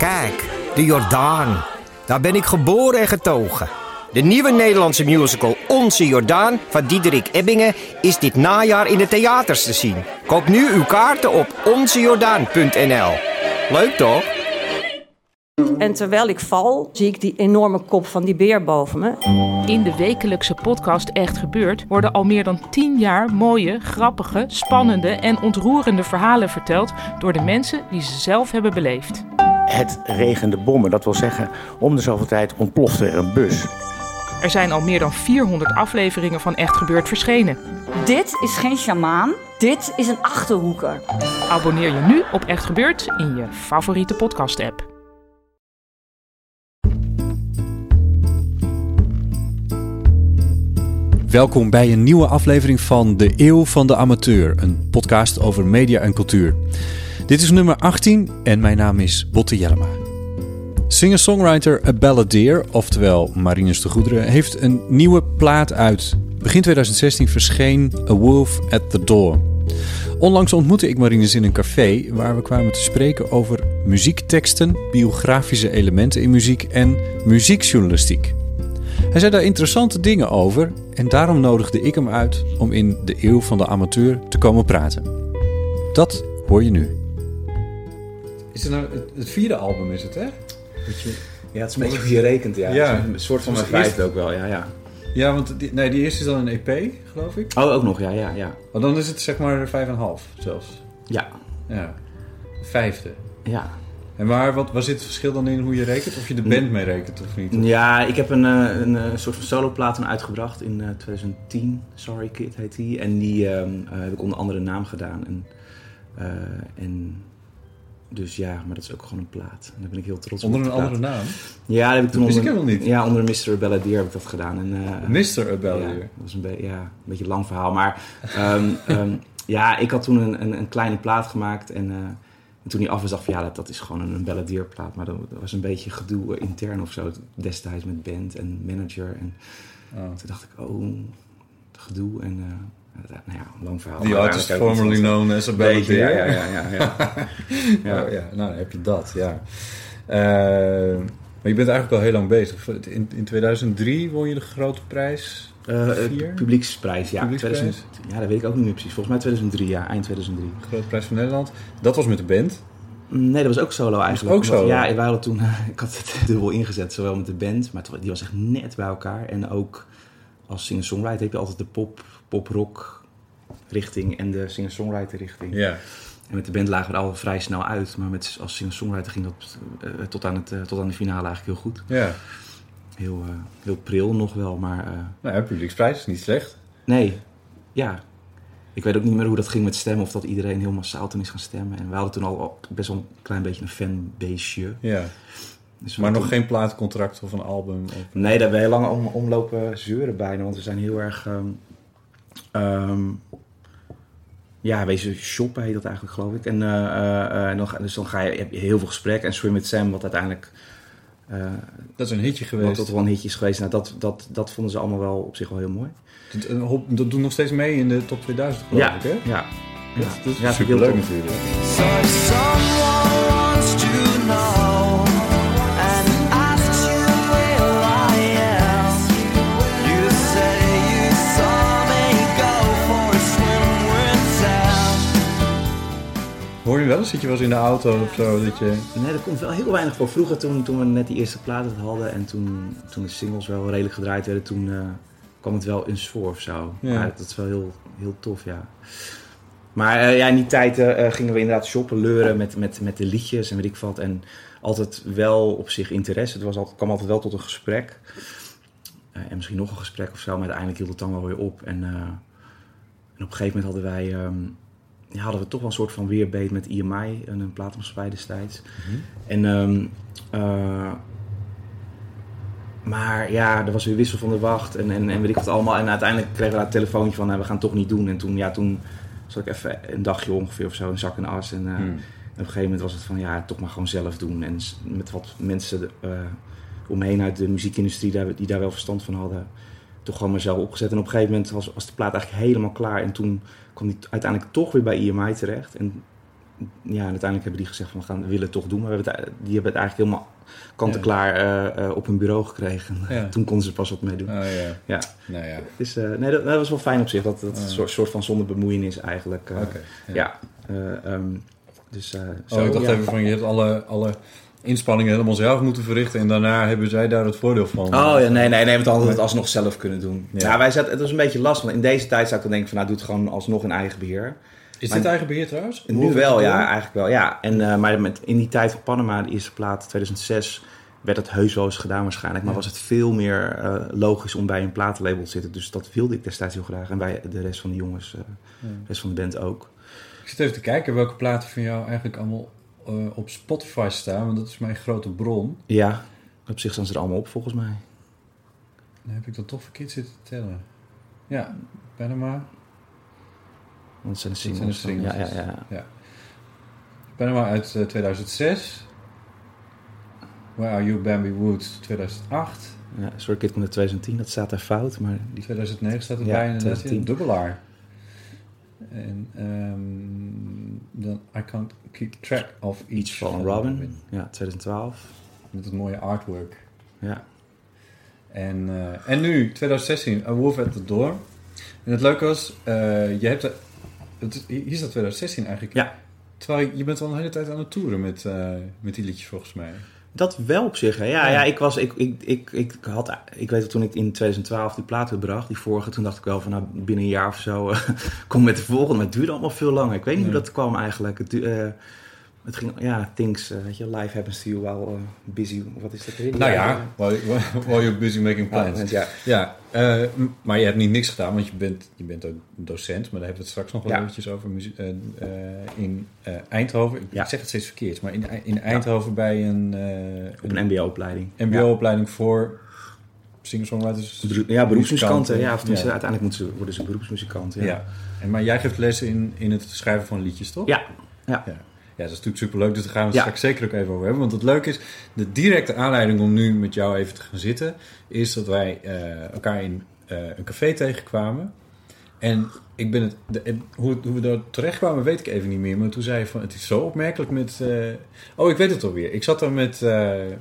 Kijk, de Jordaan. Daar ben ik geboren en getogen. De nieuwe Nederlandse musical Onze Jordaan van Diederik Ebbingen is dit najaar in de theaters te zien. Koop nu uw kaarten op onzejordaan.nl. Leuk toch? En terwijl ik val, zie ik die enorme kop van die beer boven me. In de wekelijkse podcast Echt Gebeurd worden al meer dan 10 jaar mooie, grappige, spannende en ontroerende verhalen verteld door de mensen die ze zelf hebben beleefd. Het regende bommen, dat wil zeggen, om de zoveel tijd ontplofte er een bus. Er zijn al meer dan 400 afleveringen van Echt Gebeurd verschenen. Dit is geen sjamaan, dit is een achterhoeker. Abonneer je nu op Echt Gebeurd in je favoriete podcast-app. Welkom bij een nieuwe aflevering van De Eeuw van de Amateur, een podcast over media en cultuur. Dit is nummer 18 en mijn naam is Botte Jellema. Singer-songwriter A Balladeer, oftewel Marinus de Goederen, heeft een nieuwe plaat uit. Begin 2016 verscheen A Wolf at the Door. Onlangs ontmoette ik Marinus in een café waar we kwamen te spreken over muziekteksten, biografische elementen in muziek en muziekjournalistiek. Hij zei daar interessante dingen over en daarom nodigde ik hem uit om in de eeuw van de amateur te komen praten. Dat hoor je nu. Is het nou het, vierde album, is het hè? Ja, het is een beetje hoe je rekent, ja. Ja. Een soort van een vijfde ook wel, ja, ja. Ja, want die, nee, die eerste is dan een EP, geloof ik. Oh, ook nog, ja, ja, ja. Want dan is het zeg maar 5,5 zelfs. Ja, Ja. Vijfde. ja. En waar, wat, waar zit het verschil dan in hoe je rekent? Of je de band mee rekent of niet? Ja, ik heb een, eh, een, eh, soort van soloplaat toen uitgebracht in eh, 2010. Sorry Kid heet die. En die ehm, eh, heb ik onder andere naam gedaan. En, eh, en dus ja, maar dat is ook gewoon een plaat. En daar ben ik heel trots Onder op. een die andere plaat. naam? Ja, dat heb ik toen Dat onder, ik helemaal niet. Ja, onder Mr. Balladeer heb ik dat gedaan. En, eh, Mr. Abellier. Ja, dat was een, be- ja, een beetje een lang verhaal. Maar ehm, ehm, ja, ik had toen een, een, een kleine plaat gemaakt. En, eh, en toen die af was, dacht ik ja, dat, dat is gewoon een, een balladierplaat. Maar dat, dat was een beetje gedoe intern of zo. Destijds met band en manager. En Oh. toen dacht ik, oh, gedoe. En eh, nou ja, een lang verhaal. Maar artist formerly known as a Balladeer. ja, ja, ja, ja, ja. Ja. Oh, ja, nou dan heb je dat, ja. Eh, maar je bent eigenlijk al heel lang bezig. In, in 2003 won je de grote prijs. Vier? publieksprijs, ja. Publieksprijs? 2000 ja, dat weet ik ook niet meer precies. Volgens mij 2003, ja, eind 2003. De grote prijs van Nederland. Dat was met de band. Nee, dat was ook solo eigenlijk. ook solo? Ja, we hadden toen, ik had het dubbel ingezet, zowel met de band, maar die was echt net bij elkaar. En ook als singer-songwriter heb je altijd de pop, pop-rock richting en de singer-songwriter richting. Ja. En met de band lagen we er al vrij snel uit, maar met, als singer-songwriter ging dat eh, tot, aan het, eh, tot aan de finale eigenlijk heel goed. Ja. Heel, eh, heel pril nog wel, maar Nou ja, publieksprijs is niet slecht. nee, ja. Ik weet ook niet meer hoe dat ging met stemmen, of dat iedereen heel massaal toen is gaan stemmen. En we hadden toen al best wel een klein beetje een fanbaseje. Ja. Dus Maar nog geen plaatcontract of een album. Of... Nee, daar hebben we heel lang om, omlopen zeuren bijna. Want we zijn heel erg... ehm, ehm, ja, wezen shoppen heet dat eigenlijk, geloof ik. En, eh, eh, eh, en dan, ga- dus dan ga je, heb je heel veel gesprekken. En Swim with Sam, wat uiteindelijk... eh Dat is een hitje wat geweest. tot wel een hitje is geweest. Nou, dat, dat, dat vonden ze allemaal wel op zich wel heel mooi. Dat, dat doet nog steeds mee in de top 2000 geloof ja, ik, hè? ja. ja. Dat, dat is Ja, natuurlijk. Wel? Zit je wel eens in de auto of zo? Dat je... Nee, dat komt wel heel weinig voor. Vroeger, toen, toen we net die eerste platen hadden en toen, toen de singles wel redelijk gedraaid werden, toen eh, kwam het wel eens voor of zo. Ja. Maar dat is wel heel, heel tof, ja. Maar eh, ja, in die tijd eh, gingen we inderdaad shoppen, leuren met, met, met de liedjes en weet ik wat. En altijd wel op zich interesse. Het was altijd, kwam altijd wel tot een gesprek. En misschien nog een gesprek of zo, maar uiteindelijk hield het dan wel weer op. En, en op een gegeven moment hadden wij... ehm, ja, hadden we toch wel een soort van weerbeet met IMI, een, een platenmaatschappij destijds. En, ehm, eh, maar ja, er was weer wissel van de wacht en, en, en weet ik wat allemaal. En uiteindelijk kregen we een telefoontje van, nou, we gaan het toch niet doen. En toen, ja, toen zat ik even een dagje ongeveer of zo in zak en as. En, Hmm. en op een gegeven moment was het van, ja, toch maar gewoon zelf doen. En met wat mensen eh omheen uit de muziekindustrie daar, die daar wel verstand van hadden, toch gewoon maar zelf opgezet. En op een gegeven moment was, was de plaat eigenlijk helemaal klaar. En toen kwam die uiteindelijk toch weer bij IMI terecht. En ja, uiteindelijk hebben die gezegd van we, gaan, willen het toch doen. Maar we hebben het, die hebben het eigenlijk helemaal kant-en-klaar eh, eh, op hun bureau gekregen. Ja. Toen konden ze er pas wat mee doen. Oh, ja. Ja. Nou ja. Dus, eh, nee, dat, dat was wel fijn op zich. Dat dat soort, soort van zonder bemoeienis eigenlijk. ja. eh, ehm, dus, Oh, ik dacht even van, je hebt alle, alle inspanningen helemaal zelf moeten verrichten... en daarna hebben zij daar het voordeel van. Oh ja, nee, nee, nee, want dan hadden we het alsnog zelf kunnen doen. Ja. Ja, wij zaten, het was een beetje lastig. Want in deze tijd zou ik dan denken van, nou, doe het gewoon alsnog in eigen beheer. Is Maar- dit eigen beheer trouwens? Nu wel, ja, eigenlijk wel. Ja. En, eh, maar met, in die tijd van Panama, de eerste plaat, 2006, werd het heus wel eens gedaan waarschijnlijk. Maar was het veel meer eh, logisch om bij een platenlabel te zitten. Dus dat wilde ik destijds heel graag. En bij de rest van de jongens, eh, de rest van de band ook. Ik zit even te kijken welke platen van jou eigenlijk allemaal eh, op Spotify staan... want dat is mijn grote bron. Ja, op zich staan ze er allemaal op volgens mij. Dan heb ik dat toch verkeerd zitten te tellen. Ja, Panama. Want het zijn de Dat zijn de singles. singles. Ja, ja, ja. Ja. Panama uit eh, 2006. Where Are You, Bambi Woods, 2008. ja. Sorry Kid komt uit 2010, dat staat daar fout. Maar die, 2009 staat Ja, erbij inderdaad. 2010. Een dubbelaar. En ehm, dan I Can't Keep Track of Each, Each Fallen Robin, ja, 2012. Met het mooie artwork. Ja. En, eh, en nu, 2016, A Wolf at the Door. En het leuke was, eh, je hebt... de- Het, is- hier staat 2016 eigenlijk. Ja. Terwijl je, je bent al een hele tijd aan het toeren met, eh, met die liedjes volgens mij. Dat wel op zich, hè. Ja, Ja. ja. ik, was, ik, ik, ik, ik, had, ik weet dat toen ik in 2012 die plaat bracht, die vorige, toen dacht ik wel van nou, binnen een jaar of zo kom met de volgende. Maar het duurde allemaal veel langer. Ik weet niet Ja. hoe dat kwam eigenlijk. Het, eh, het ging, ja, things, weet je, life happens to you while eh, busy, wat is dat weer? Nou ja, while, while you're busy making plans. Ah, ja. Ja, eh, maar je hebt niet niks gedaan, want je bent, je bent ook docent, maar daar hebben we het straks nog wel Ja. eventjes over. in Eindhoven, ik Ja. zeg het steeds verkeerd, maar in, in Eindhoven bij een, Op een mbo-opleiding. mbo-opleiding voor singer-songwriters. Ja. ja, beroepsmuzikanten. Ja, of uiteindelijk moeten ze, worden ze beroepsmuzikant. Ja. Ja. En, maar jij geeft lessen in, in het schrijven van liedjes, toch? Ja. Ja. Ja, ja dat is natuurlijk superleuk. Dus daar gaan we het Ja. straks zeker ook even over hebben. Want het leuke is, de directe aanleiding om nu met jou even te gaan zitten... is dat wij eh, elkaar in eh, een café tegenkwamen. En ik ben het, de, hoe, hoe we daar terecht kwamen, weet ik even niet meer. Maar toen zei je van, het is zo opmerkelijk met... eh, oh, ik weet het alweer. Ik zat daar met,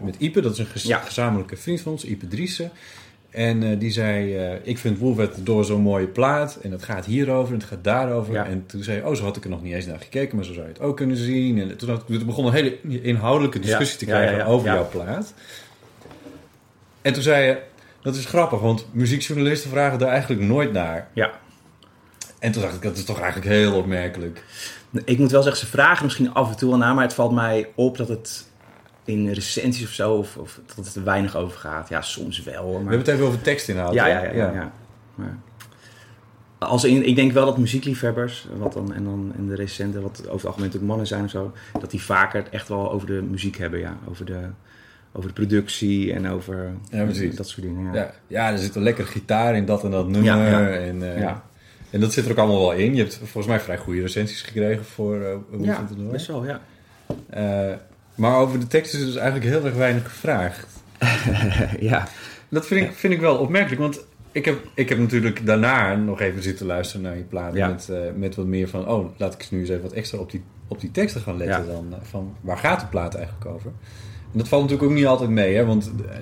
met Ipe, dat is een Ja. gezamenlijke vriend van ons, Ipe Driessen. En eh, die zei, eh, ik vind the Door zo'n mooie plaat. En het gaat hierover en het gaat daarover. Ja. En toen zei je, oh, zo had ik er nog niet eens naar gekeken. Maar zo zou je het ook kunnen zien. En toen, had, toen begon een hele inhoudelijke discussie Ja. te krijgen ja. over jouw plaat. En toen zei je, dat is grappig, want muziekjournalisten vragen daar eigenlijk nooit naar. ja. En toen dacht ik, dat is toch eigenlijk heel opmerkelijk. Ik moet wel zeggen, ze vragen misschien af en toe wel naar, maar het valt mij op dat het in recensies of zo, of, of dat het er weinig over gaat. Ja, soms wel. We hebben het even over tekstinhoud. Ja, ja, ja. ja, ja. Maar, als in, ik denk wel dat muziekliefhebbers, wat dan, en dan en de recenten, wat over het algemeen natuurlijk mannen zijn of zo, dat die vaker het echt wel over de muziek hebben, ja. Over de, over de productie en over Ja, precies. dat soort dingen. Ja. Ja, ja, er zit een lekkere gitaar in dat en dat nummer. Ja. En, Ja. en dat zit er ook allemaal wel in. Je hebt volgens mij vrij goede recensies gekregen voor eh Wolf Ja, best wel, ja. Eh, maar over de tekst is dus eigenlijk heel erg weinig gevraagd. ja. Dat vind ik, vind ik wel opmerkelijk, want ik heb, ik heb natuurlijk daarna nog even zitten luisteren naar je plaat. Ja. Met, eh, met wat meer van, oh, laat ik nu eens even wat extra op die, op die teksten gaan letten Ja. dan. eh, Van, waar gaat de plaat eigenlijk over? En dat valt natuurlijk ook niet altijd mee, hè? Want eh,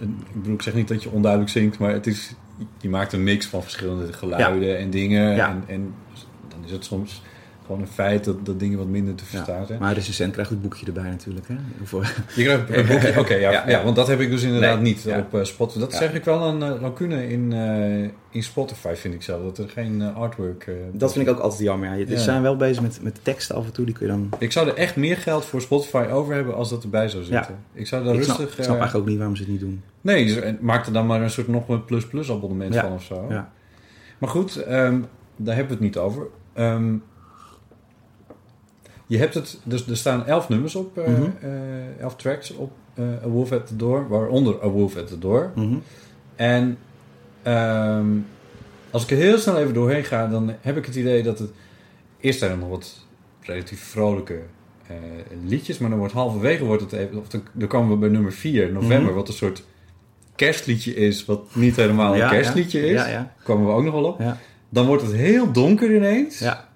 ik bedoel, ik zeg niet dat je onduidelijk zingt, maar het is, je maakt een mix van verschillende geluiden en dingen. En, en dan is het soms gewoon een feit dat, dat dingen wat minder te verstaan zijn. Maar de recensent krijgt het boekje erbij natuurlijk, hè. Je krijgt een boekje. Oké, ja, Ja, ja, ja. want dat heb ik dus inderdaad Nee, niet ja. op eh, Spotify. Dat Ja. is eigenlijk wel een eh, lacune in, eh, in Spotify, vind ik zelf. Dat er geen artwork... eh, Dat vind ik ook altijd jammer, ja. Ze Ja. zijn wel bezig met, met teksten af en toe, die kun je dan... Ik zou er echt meer geld voor Spotify over hebben als dat erbij zou zitten. Ik zou daar Ik rustig... snap, ik snap eigenlijk ook niet waarom ze het niet doen. Nee, dus, en maak er dan maar een soort nog een plus-plus abonnement Ja. van of zo. Ja. Maar goed, ehm, daar hebben we het niet over. Ehm, je hebt het, dus er staan elf nummers op, eh, Mhm. eh, elf tracks op eh, A Wolf at the Door, waaronder A Wolf at the Door. Mhm. En ehm, als ik er heel snel even doorheen ga, dan heb ik het idee dat het... Eerst zijn er nog wat relatief vrolijke liedjes, maar dan wordt halverwege wordt het even... Of dan, dan komen we bij nummer 4, november, Mhm. wat een soort kerstliedje is, wat niet helemaal een Ja, kerstliedje ja. is. Ja, komen we ook nog wel op. Ja. Dan wordt het heel donker ineens. Ja.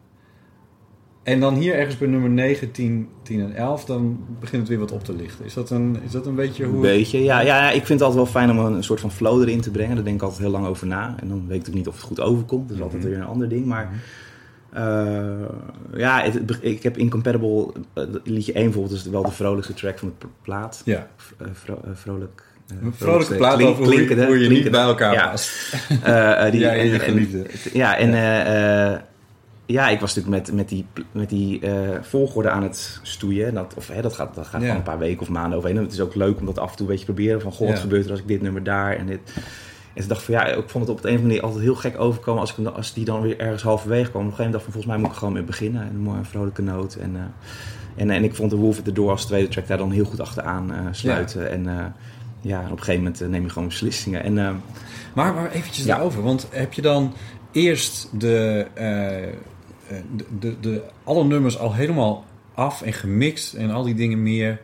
En dan hier ergens bij nummer 9, 10, 10 en 11, dan begint het weer wat op te lichten. Is dat een, is dat een beetje hoe... Een beetje, ja, ja, ja. Ik vind het altijd wel fijn om een, een soort van flow erin te brengen. Daar denk ik altijd heel lang over na. En dan weet ik ook niet of het goed overkomt. Dat is altijd weer een ander ding. Maar eh, ja, het- ik heb Incompatible, eh, liedje 1 bijvoorbeeld, is wel de vrolijkste track van de plaat. Ja, Eh, vro- vrolijk. een vrolijke plaat klink- over hoe je, klinkende- hoe je niet bij elkaar Ja. past. Die, Ja, en je en- geliefde. Ja, en ja, ik was natuurlijk met, met die, met die eh, volgorde aan het stoeien. En Dat, of, hè, dat gaat, dat gaat Ja. een paar weken of maanden overheen. En het is ook leuk om dat af en toe een beetje te proberen. Van, goh, wat Ja. gebeurt er als ik dit nummer daar en dit... En toen dacht ik van ja, ik vond het op het een of andere manier altijd heel gek overkomen als, ik, als die dan weer ergens halverwege kwam. Op een gegeven moment dacht ik van volgens mij moet ik gewoon mee beginnen. En een mooie vrolijke noot. En, eh, en, en ik vond de Wolf at the Door als tweede track daar dan heel goed achteraan eh, sluiten. En ja, op een gegeven moment neem je gewoon beslissingen. En Maar, maar eventjes daarover, want heb je dan eerst de, de, de, de, alle nummers al helemaal af en gemixt en al die dingen meer...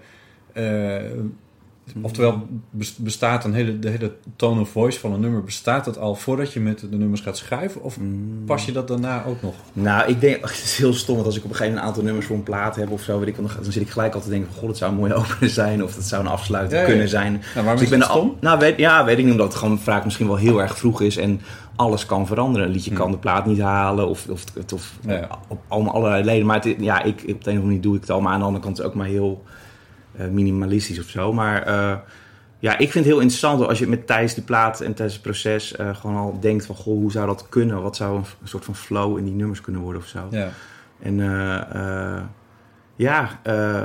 eh, oftewel, bes- bestaat een hele, de hele tone of voice van een nummer, bestaat dat al voordat je met de nummers gaat schuiven? Of pas je dat daarna ook nog? Nou, ik denk, het is heel stom, want als ik op een gegeven moment een aantal nummers voor een plaat heb of zo, weet ik, dan, dan zit ik gelijk altijd te denken van, god, het zou een mooie opener zijn of dat zou een afsluiter Ja, ja. kunnen zijn. Nou, waarom Dus ik ben al- stom? Nou, weet, ja, weet ik niet, omdat het gewoon vaak misschien wel heel erg vroeg is en alles kan veranderen. Een liedje kan de plaat niet halen of, of, of, of Hmm. Ja. op allemaal allerlei leden. Maar het, ja, ik, op de een of andere manier doe ik het al, maar aan de andere kant is het ook maar heel minimalistisch of zo. Maar eh, ja, ik vind het heel interessant als je met tijdens die plaat en tijdens het proces eh, gewoon al denkt van, goh, hoe zou dat kunnen? Wat zou een, een soort van flow in die nummers kunnen worden of zo? Ja. En eh, eh, ja, eh,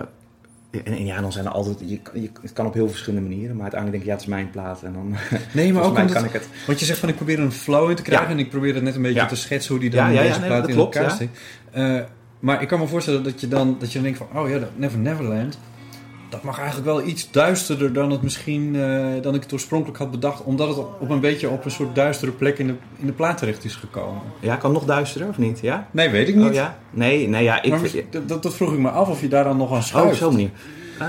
en, en ja, dan zijn er altijd, je, kan- je, het kan op heel verschillende manieren, maar uiteindelijk denk ik, ja, het is mijn plaat en dan Nee, maar ook omdat, kan ik het. Want je zegt van ik probeer een flow in te krijgen Ja. en ik probeer het net een beetje Ja. te schetsen hoe die dan Ja, in ja, ja, deze nee, plaat in klopt, elkaar ja. steekt. Eh, maar ik kan me voorstellen dat je dan, dat je dan denkt van oh ja, Never Neverland, dat mag eigenlijk wel iets duisterder dan het misschien, eh, dan ik het oorspronkelijk had bedacht, omdat het op een beetje op een soort duistere plek in de, in de plaat terecht is gekomen. Ja, kan nog duisterder of niet? Ja? Nee, weet ik niet. Oh ja? Nee, nee, ja, ik Maar dat, dat, vroeg ik me af of je daar dan nog aan Oh, schuift. op zo'n manier. Eh,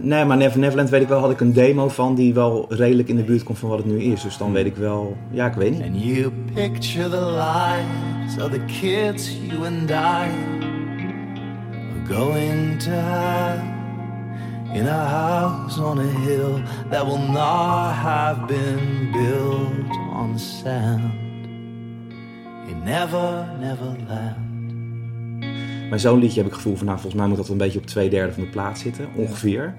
nee, maar Never Neverland weet ik wel, had ik een demo van die wel redelijk in de buurt komt van wat het nu is. Dus dan weet ik wel, ja, ik weet niet. And you picture the lives of the kids you and I are going to have in a house on a hill that will not have been built on sand. In never, never land. Bij zo'n liedje heb ik het gevoel van, nou, volgens mij moet dat een beetje op twee derde van de plaat zitten, ongeveer.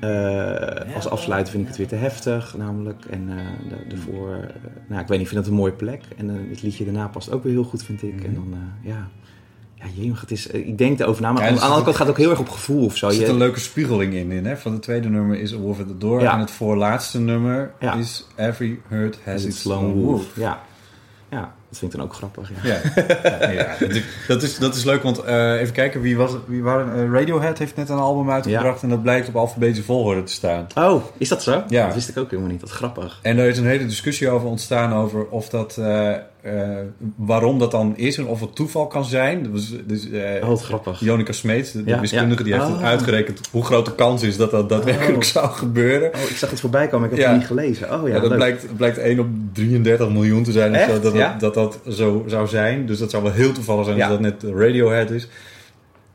Eh, als afsluiter vind ik het weer te heftig, namelijk. En eh, da- daarvoor, eh, nou, ik weet niet, ik vind het een mooie plek. En het liedje daarna past ook weer heel goed, vind ik. En dan, ja, ja, jemig, het is, eh, ik denk erover na, maar aan de andere kant gaat het ook heel erg op gevoel of zo. Er zit een leuke spiegeling in, in hè? van het tweede nummer is A Wolf at the Door Ja. en het voorlaatste nummer Ja. is Every Hurt Has Its Lone Wolf. Wolf? Ja. ja, dat vind ik dan ook grappig. Ja. Ja, dat, is, dat, is, leuk, want eh, even kijken, wie was? Wie waren, eh, Radiohead heeft net een album uitgebracht en dat blijkt op alfabetische volgorde te staan. Oh, is dat zo? Ja. Dat wist ik ook helemaal niet. Dat is grappig. En er is een hele discussie over ontstaan over of dat, eh, waarom dat dan is en of het toeval kan zijn. Dus, Oh, wat grappig. Jonica Smeets, de, Ja, wiskundige, die heeft Oh. uitgerekend hoe groot de kans is dat dat daadwerkelijk Oh. zou gebeuren. Oh, ik zag het voorbij komen, ik heb Ja. het niet gelezen. Oh ja, dat leuk. blijkt, blijkt 1 op 33 miljoen te zijn. zo, dat, dat, dat dat zo zou zijn. Dus dat zou wel heel toevallig zijn Ja. dat dat net Radiohead is.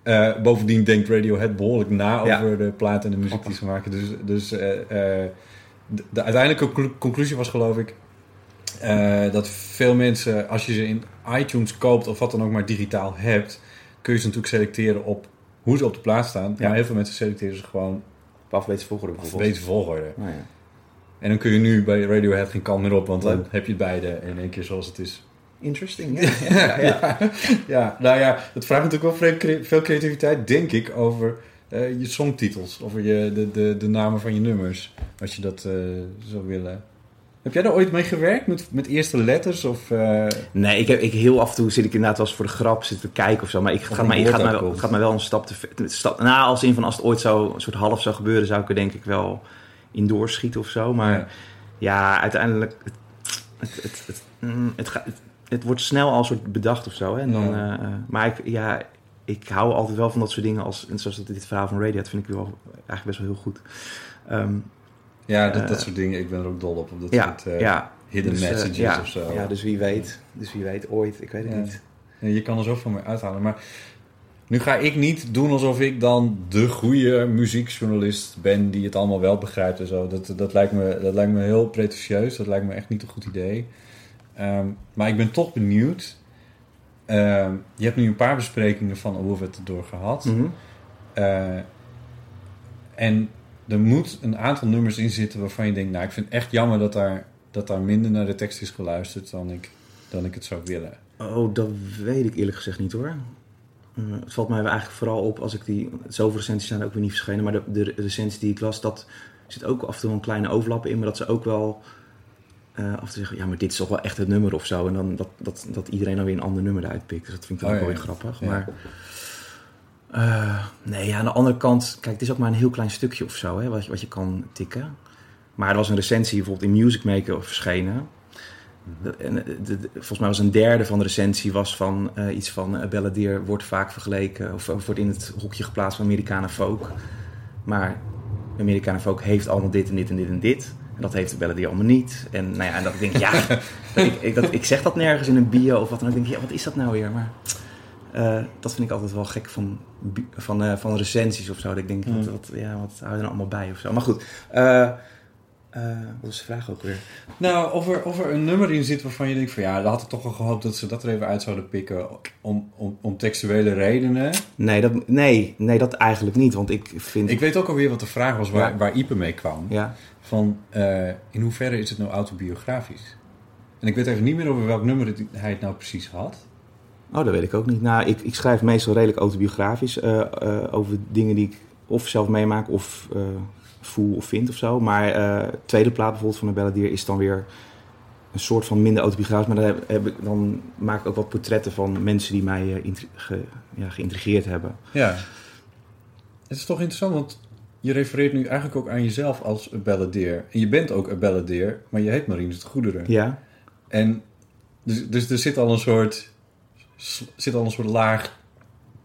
Eh, bovendien denkt Radiohead behoorlijk na over de plaat en de muziek die ze maken. Dus, dus de, de uiteindelijke conclu- conclusie was geloof ik... eh, dat veel mensen, als je ze in iTunes koopt of wat dan ook maar digitaal hebt... kun je ze natuurlijk selecteren op hoe ze op de plaat staan. Ja. Maar heel veel mensen selecteren ze gewoon Op alfabetische volgorde bijvoorbeeld. volgorde. Nou ja. En dan kun je nu bij Radiohead geen kant meer op, want dan heb je het beide in één keer zoals het is. Interesting, ja. ja, ja. Ja, ja, nou ja, het vraagt natuurlijk wel veel cre- veel creativiteit, denk ik, over eh, je songtitels. Over je, de, de, de namen van je nummers, als je dat eh, zou willen. Heb jij daar ooit mee gewerkt, met, met eerste letters? Of, eh, Nee, ik heb, ik heel af en toe zit ik inderdaad wel eens voor de grap zitten te kijken of zo. Maar ik, een mij, het, gaat mij, wel- gaat mij wel een stap te ver. Stap, nou, als in van als het ooit zo een soort half zou gebeuren, zou ik er denk ik wel in doorschieten of zo. Maar Ja. ja, uiteindelijk, het, het, het, het, mm, het, gaat- het, het wordt snel al soort bedacht of zo. Hè? En dan, Ja. eh, eh, maar ik, ja, ik hou altijd wel van dat soort dingen als, zoals dit verhaal van Radiohead vind ik wel eigenlijk best wel heel goed. Ehm, ja, dat, Eh, dat soort dingen. Ik ben er ook dol op. op dat ja, soort eh, ja. hidden Dus, eh, messages ja, of zo. Ja, dus wie weet. Dus wie weet ooit. Ik weet het Ja. niet. Ja, Je kan er zoveel meer uithalen. Maar nu ga ik niet doen alsof ik dan de goede muziekjournalist ben die het allemaal wel begrijpt en zo. Dat, dat, lijkt, me, dat lijkt me heel pretentieus. Dat lijkt me echt niet een goed idee. Ehm, maar ik ben toch benieuwd. Ehm, je hebt nu een paar besprekingen van het erdoor gehad. Eh, en er moet een aantal nummers in zitten waarvan je denkt... nou, ik vind het echt jammer dat daar, dat daar minder naar de tekst is geluisterd... dan ik, dan ik het zou willen. Oh, dat weet ik eerlijk gezegd niet hoor. Eh, het valt mij eigenlijk vooral op als ik die... Zoveel recensies zijn er ook weer niet verschenen. Maar de, de recensies die ik las, dat zit ook af en toe wel een kleine overlap in. Maar dat ze ook wel eh, af toe zeggen... Ja, maar dit is toch wel echt het nummer of zo. En dan dat, dat, dat iedereen dan weer een ander nummer eruit pikt. Dus dat vind ik dan Oh, ook ja, wel weer ja. grappig. Ja. Maar... eh, nee, ja, aan de andere kant... Kijk, het is ook maar een heel klein stukje of zo, hè, wat, je, wat je kan tikken. Maar er was een recensie bijvoorbeeld in Music Maker verschenen... De- en de- de- de- volgens mij was een derde van de recensie was van eh, iets van uh, wordt vaak vergeleken of, of wordt in het hokje geplaatst van Americana folk. Maar Americana folk heeft allemaal dit en dit en dit en dit. En dat heeft de allemaal niet. En nou ja, en dat ik denk, ja, ik, ik, dat, ik zeg dat nergens in een bio of wat dan ook. Ik denk, ja, wat is dat nou weer? Maar eh, dat vind ik altijd wel gek van, van, eh, van recensies of zo. Dat ik denk, wat, wat, ja, wat hou je er nou allemaal bij of zo. Maar goed, eh wat is de vraag ook weer? Nou, of er, of er een nummer in zit waarvan je denkt van... ja, daar had ik toch wel gehoopt dat ze dat er even uit zouden pikken... om, om, om textuele redenen. Nee dat, nee, nee, dat eigenlijk niet. Want ik vind... Ik weet ook alweer wat de vraag was waar, Ja. waar Ipe mee kwam. Ja. Van, in hoeverre is het nou autobiografisch? En ik weet even niet meer over welk nummer het- hij het nou precies had. Oh, dat weet ik ook niet. Nou, ik, ik schrijf meestal redelijk autobiografisch eh, eh, over dingen die ik of zelf meemaak of eh, voel of vind of zo. Maar tweede plaat bijvoorbeeld van de Belladier is dan weer een soort van minder autobiografisch. Maar dan, heb, heb ik, dan maak ik ook wat portretten van mensen die mij ge- ja, geïntrigeerd hebben. Ja. Het is toch interessant, want je refereert nu eigenlijk ook aan jezelf als een balladeer. En je bent ook een balladeer, maar je heet Marinus de Goederen. Ja, En dus, dus er zit al een soort, zit al een soort laag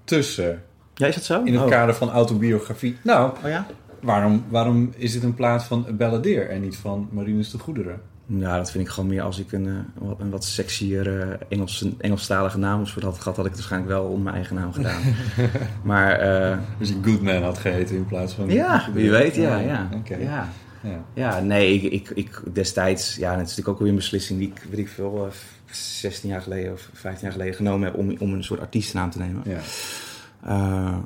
tussen ja is dat zo? in het oh. kader van autobiografie. Nou, Oh ja? waarom, waarom is dit een plaat van een balladeer en niet van Marinus de Goederen? Nou, dat vind ik gewoon meer als ik een, eh, wat- een wat sexier eh, Engels, Engelstalige naam voor had gehad, had ik het waarschijnlijk wel onder mijn eigen naam gedaan. maar eh, Dus je Goodman had geheten in plaats van... ja, wie weet, ja, ja. Oké. ja. Ja. Ja, nee, ik, ik, ik destijds, ja, het is natuurlijk ook weer een beslissing die ik, weet ik veel, 16 jaar geleden of 15 jaar geleden genomen heb om, om een soort artiestennaam te nemen. Ja. Eh,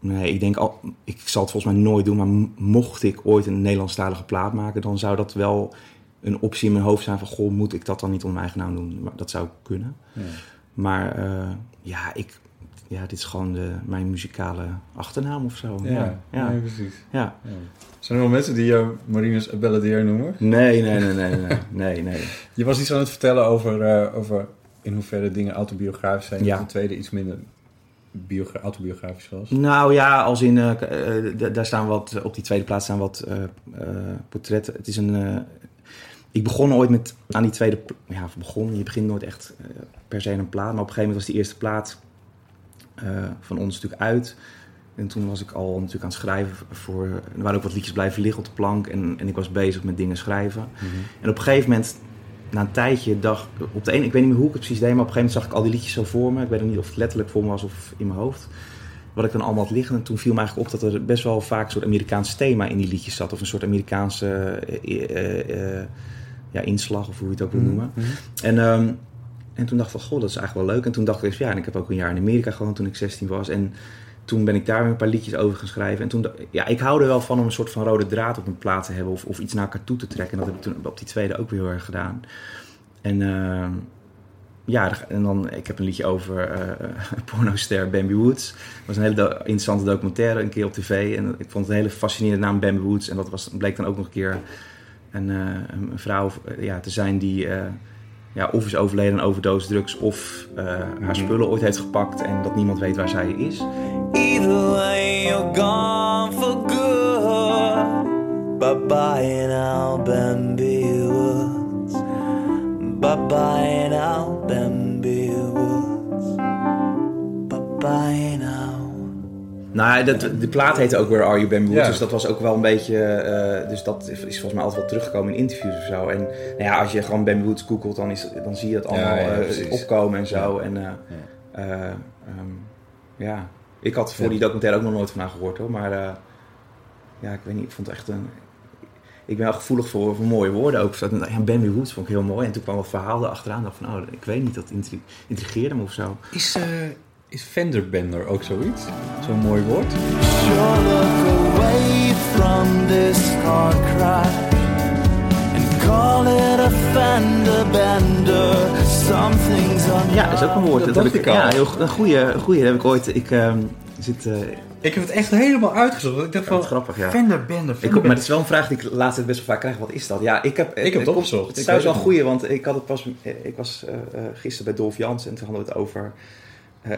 nee, ik denk al, ik zal het volgens mij nooit doen, maar mocht ik ooit een Nederlandstalige plaat maken, dan zou dat wel een optie in mijn hoofd zijn van, goh, moet ik dat dan niet onder mijn eigen naam doen? Maar dat zou kunnen. Ja. Maar eh, ja, ik, ja, dit is gewoon de, mijn muzikale achternaam of zo. Ja, ja. ja. nee, precies. ja. Zijn er wel mensen die jou Marinus Balladeer noemen? Nee, nee, nee, nee, nee, nee, nee. Je was iets aan het vertellen over, eh, over in hoeverre dingen autobiografisch zijn. Ja. Dat de tweede iets minder biogra- autobiografisch was. Nou ja, als in, eh, eh, daar staan wat, op die tweede plaats staan wat portretten. Het is een, ik begon ooit met, aan die tweede, ja, begon, je begint nooit echt per se een plaat. Maar op een gegeven moment was die eerste plaat van ons natuurlijk uit. En toen was ik al natuurlijk aan het schrijven voor, er waren ook wat liedjes blijven liggen op de plank. En, en ik was bezig met dingen schrijven. En op een gegeven moment, na een tijdje, dacht op de ene, ik weet niet meer hoe ik het precies deed, maar op een gegeven moment zag ik al die liedjes zo voor me. Ik weet nog niet of het letterlijk voor me was of in mijn hoofd. Wat ik dan allemaal had liggen. En toen viel me eigenlijk op dat er best wel vaak een soort Amerikaans thema in die liedjes zat. Of een soort Amerikaanse eh, eh, eh, ja, inslag, of hoe je het ook wil noemen. En, ehm, en toen dacht ik van, goh, dat is eigenlijk wel leuk. En toen dacht ik ja, en ik heb ook een jaar in Amerika gewoond toen ik 16 was. En toen ben ik daar weer een paar liedjes over gaan schrijven. En toen, ja, ik hou er wel van om een soort van rode draad op een plaat te hebben. Of, of iets naar elkaar toe te trekken. En dat heb ik toen op die tweede ook weer heel erg gedaan. En ehm, ja, en dan, ik heb een liedje over eh pornoster Bambi Woods. Dat was een hele interessante documentaire, een keer op tv. En ik vond het een hele fascinerende naam, Bambi Woods. En dat was, bleek dan ook nog een keer een, eh, een vrouw eh, ja, te zijn die eh, ja, of is overleden aan overdosis drugs... of eh, haar spullen ooit heeft gepakt en dat niemand weet waar zij is. Either way, you're gone for good. Bye bye now, Bambi Woods. Bye bye now, Bambi Woods. Bye bye now. Nou, dat, de plaat heette ook Where Are You Bambi Woods, Ja. dus dat was ook wel een beetje... eh, dus dat is volgens mij altijd wel teruggekomen in interviews of zo. En nou ja, als je gewoon Bambi Woods googelt, dan, is, dan zie je dat allemaal Ja, ja, eh, opkomen en zo. En, eh, Eh, ehm, ja, ik had voor die documentaire ook nog nooit van haar gehoord hoor. Maar eh, ja, ik weet niet, ik vond het echt een... Ik ben wel gevoelig voor, voor mooie woorden ook. Ja, Benny Woods vond ik heel mooi. En toen kwam het verhaal erachteraan. dacht van, oh, ik weet niet, dat intri- intrigeerde me of zo. Is, eh is fenderbender ook zoiets? Zo'n mooi woord? Sure look away from this car crash and call it a fender bender. Something's on Ja, dat is ook een woord. Dat heb ik, ik al. Ja, heel, een goede, een goede heb ik ooit... Ik ehm, zit... eh, Ik heb het echt helemaal uitgezocht. Ik dacht van, grappig, ja. fenderbender, Ik, maar het is wel een vraag die ik tijd best wel vaak krijg. Wat is dat? Ja, ik heb, Ik heb het komt- opgezocht. Het Ik is trouwens wel een het goeie, want ik, had het pas, ik was eh, eh, gisteren bij Dolf Jans en toen hadden we het over, eh,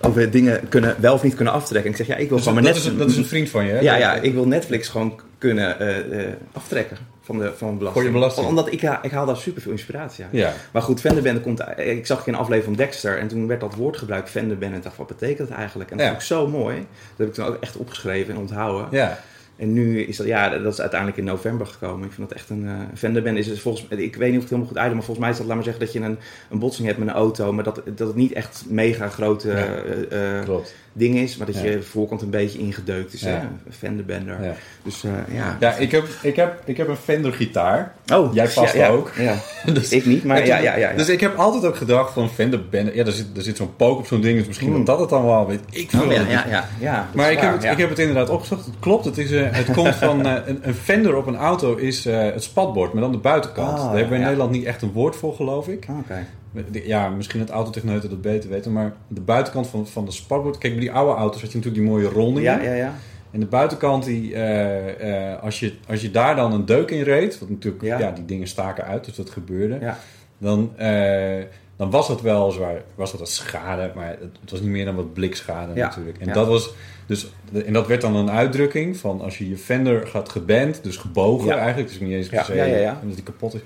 over dingen kunnen, wel of niet kunnen aftrekken. En ik zeg, ja, ik wil Dus gewoon dat, is, net, dat is een vriend van je, hè? ja, ja, ik wil Netflix gewoon kunnen eh, eh, aftrekken van de, van belasting. Voor je belasting. Omdat ik, ik haal daar super veel inspiratie uit. Ja. Maar goed, Venderbende komt... Ik zag een aflevering van Dexter en toen werd dat woord gebruikt, Venderbende. En dacht, wat betekent dat eigenlijk? En dat Ja. vond ik zo mooi. Dat heb ik toen ook echt opgeschreven en onthouden. Ja. En nu is dat, ja, dat is uiteindelijk in november gekomen. Ik vind dat echt een uh, Venderbende. Is het volgens, ik weet niet of het helemaal goed uit, maar volgens mij is dat, laat maar zeggen, dat je een, een botsing hebt met een auto, maar dat, dat het niet echt mega grote Ja. eh, eh, Klopt. Ding is, maar dat Ja. je voorkant een beetje ingedeukt is. Ja. hè? Een Fenderbender. Ja. Dus eh, ja. Ja, ik heb, ik heb, ik heb een Fender gitaar. Oh, Jij past ja, ja. ook. Ja. Dus- ik niet, maar ja, ja, ja. ja. Dus ik heb altijd ook gedacht van Fender Bender. Ja, er zit, er zit zo'n pook op zo'n ding. Dus misschien Hmm. dat het dan wel weet. Ik veel Oh, ja, het ja, ja, Maar ik heb, het, ja. ik heb het inderdaad opgezocht. Het klopt. Het, is, eh, het komt van eh, een, een fender op een auto is eh, het spatbord, maar dan de buitenkant. Ah, Daar hebben we in ja. Nederland niet echt een woord voor, geloof ik. Ah, Oké. Ja, misschien het autotechneuten dat beter weten. Maar de buitenkant van, van de spatbord... Kijk, bij die oude auto's had je natuurlijk die mooie rondingen. Ja, ja, ja. En de buitenkant, die, eh, eh, als, je, als je daar dan een deuk in reed... Wat natuurlijk, ja. Ja. die dingen staken uit, dus dat gebeurde. Ja. Dan, eh, dan was dat wel zwaar, was dat wat schade. Maar het, was niet meer dan wat blikschade Ja. natuurlijk. En dat was... Dus, en dat werd dan een uitdrukking van als je je fender gaat geband, dus gebogen eigenlijk, dus niet eens Ja, per se ja, ja, ja. omdat die kapot is.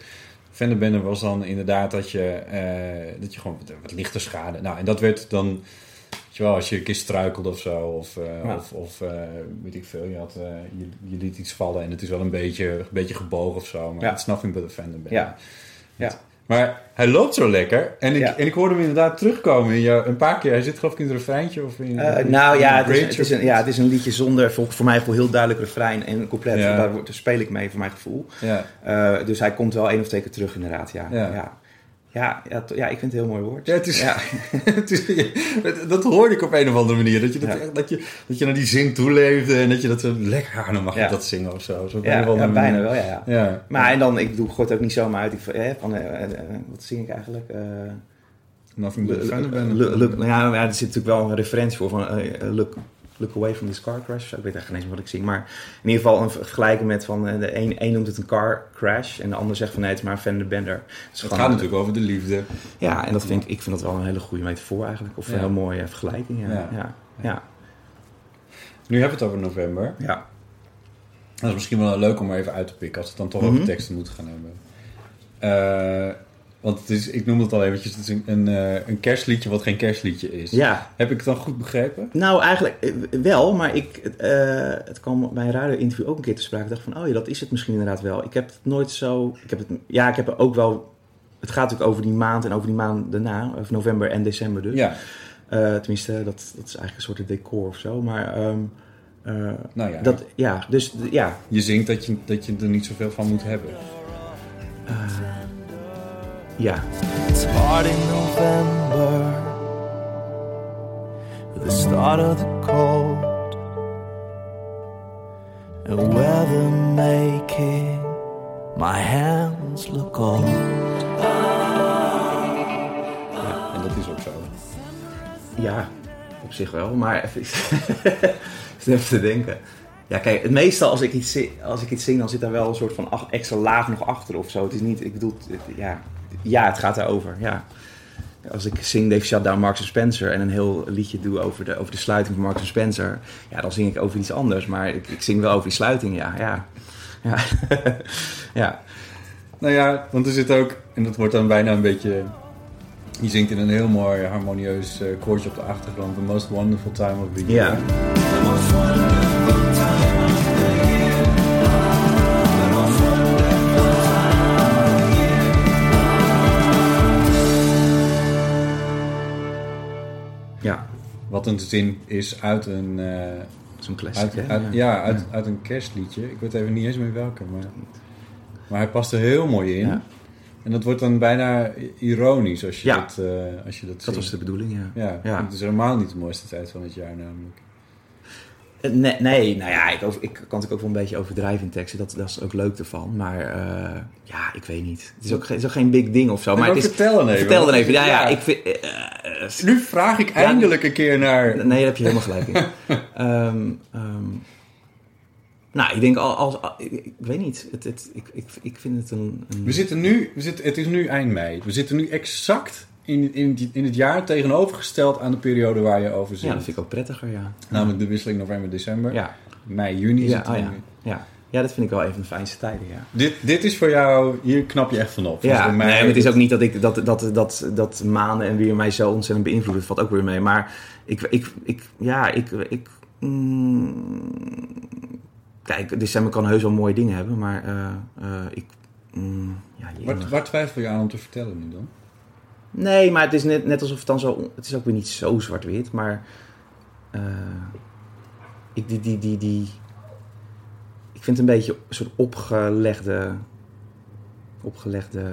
Fenderbender was dan inderdaad dat je, eh, dat je gewoon wat, wat lichter schade. Nou, en dat werd dan, weet je wel, als je een keer struikelde of zo, of, eh, Ja. of, of eh, weet ik veel, je, had, je, je liet iets vallen en het is wel een beetje, een beetje gebogen of zo, maar Ja. is nothing but a Fenderbender. Ja. Ja. Maar hij loopt zo lekker. En ik, Ja. en ik hoorde hem inderdaad terugkomen in jou, een paar keer. Hij zit geloof ik in het refreintje of in... In- nou in ja een het, is, het is een, ja, het is een liedje zonder, voor, voor mij voor heel duidelijk refrein en couplet. Ja. Daar speel ik mee, voor mijn gevoel. Ja. Eh, dus hij komt wel één of twee keer terug inderdaad, ja. Ja. Ja, ja. Ja, ik vind het een heel mooi woord. Ja, het is, Ja. het is, dat hoorde ik op een of andere manier. Dat je, dat, Ja. dat je, dat je naar die zin toeleefde en dat je dat zo lekker, dan mag dat zingen of zo. Ja, bijna manier. wel, ja. ja. Ja. Maar en dan, ik gooi het ook niet zomaar uit. Ik, van, eh, van, eh, eh, wat zing ik eigenlijk? Nothing but a nou ja, er zit natuurlijk wel een referentie voor van look, look away from this car crash. zo. Ik weet echt geen eens wat ik zing. Maar in ieder geval een vergelijking met van eh, de een, een noemt het een car crash en de ander zegt van nee, het is maar een fender bender. Dus Het gaat natuurlijk over de liefde. Ja, en dat vind ik, ik vind dat wel een hele goede metafoor eigenlijk. Of Ja. een heel mooie vergelijking. Ja. Ja. Ja. Nu hebben we het over november. Ja. Dat is misschien wel leuk om er even uit te pikken als we het dan toch Mhm. over teksten moeten gaan hebben. Eh, want het is, ik noem het al eventjes, het is een, een, eh, een kerstliedje wat geen kerstliedje is. ja. Heb ik het dan goed begrepen? Nou, eigenlijk eh, wel, maar ik, eh, het kwam bij een radio-interview ook een keer te sprake. Ik dacht van, oh ja, dat is het misschien inderdaad wel. Ik heb het nooit zo... Ik heb het, ja, ik heb er ook wel... Het gaat natuurlijk over die maand en over die maand daarna. Of november en december dus. Ja. Tenminste, dat, dat is eigenlijk een soort decor of zo. Maar ehm, eh, Nou ja, dat, ja, dus ja. je zingt dat je, dat je er niet zoveel van moet hebben. Ja, It's hard in November, the start of the cold, and weather making my hands look old. Ja, en dat is ook zo. ja, op zich wel. Maar even, even te denken. Ja, kijk, het meestal als ik, iets zing, als ik iets zing, dan zit daar wel een soort van extra laag nog achter of zo. Het is niet, ik bedoel, het- ja, ja het gaat daarover, ja. Als ik zing Dave Shutdown Marks Spencer en een heel liedje doe over de, over de sluiting van Marks Spencer, ja, dan zing ik over iets anders. Maar ik, ik zing wel over die sluiting, ja. Ja, ja. ja. Nou ja, want er zit ook, en dat wordt dan bijna een beetje... Je zingt in een heel mooi harmonieus eh, koortje op de achtergrond. The most wonderful time of the year. Ja. Wat een zin is uit een, eh, Zo'n classic, uit, Ja. ja, uit, uit een kerstliedje. Ik weet even niet eens meer welke, maar, maar hij past er heel mooi in. Ja. En dat wordt dan bijna ironisch als je Ja. dat, eh, als je dat, Dat was de bedoeling, ja. Ja, Ja. het is helemaal niet de mooiste tijd van het jaar namelijk. Eh, Nee, nee, nou ja, ik, over, ik kan natuurlijk ook wel een beetje overdrijven in teksten. Dat, dat is ook leuk ervan. Maar eh, ja, ik weet niet. Het is ook, geen- het is ook geen big ding of zo. Maar het is, vertel dan even. Vertel dan even. Ja, ja, Ja. ik vind... eh, Nu vraag ik eindelijk een keer naar... Nee, daar heb je helemaal gelijk in. Ehm, ehm, nou, ik denk al, als, al- ik, ik weet niet. Het, het, ik, ik, ik vind het een. een We zitten nu, we zitten, het is nu eind mei. We zitten nu exact in, in, in het jaar tegenovergesteld aan de periode waar je over zit. ja, dat vind ik ook prettiger, ja. Namelijk de wisseling november-december. Ja, Mei, juni. ja, oh ja, ja. ja, dat vind ik wel even de fijnste tijden, ja. Dit, dit is voor jou, hier knap je echt van op. Ja, nee, maar het is ook niet dat, ik, dat, dat, dat, dat maanden en weer mij zo ontzettend beïnvloeden. Dat valt ook weer mee. Maar ik, ik, ik ja, ik, ik mm, kijk, december kan heus wel mooie dingen hebben, maar eh, eh, ik, mm, ja, waar twijfel je aan om te vertellen nu dan? Nee, maar het is net, net alsof het dan zo... Het is ook weer niet zo zwart-wit, maar... eh, ik, die, die, die, die, ik vind het een beetje een soort opgelegde... Opgelegde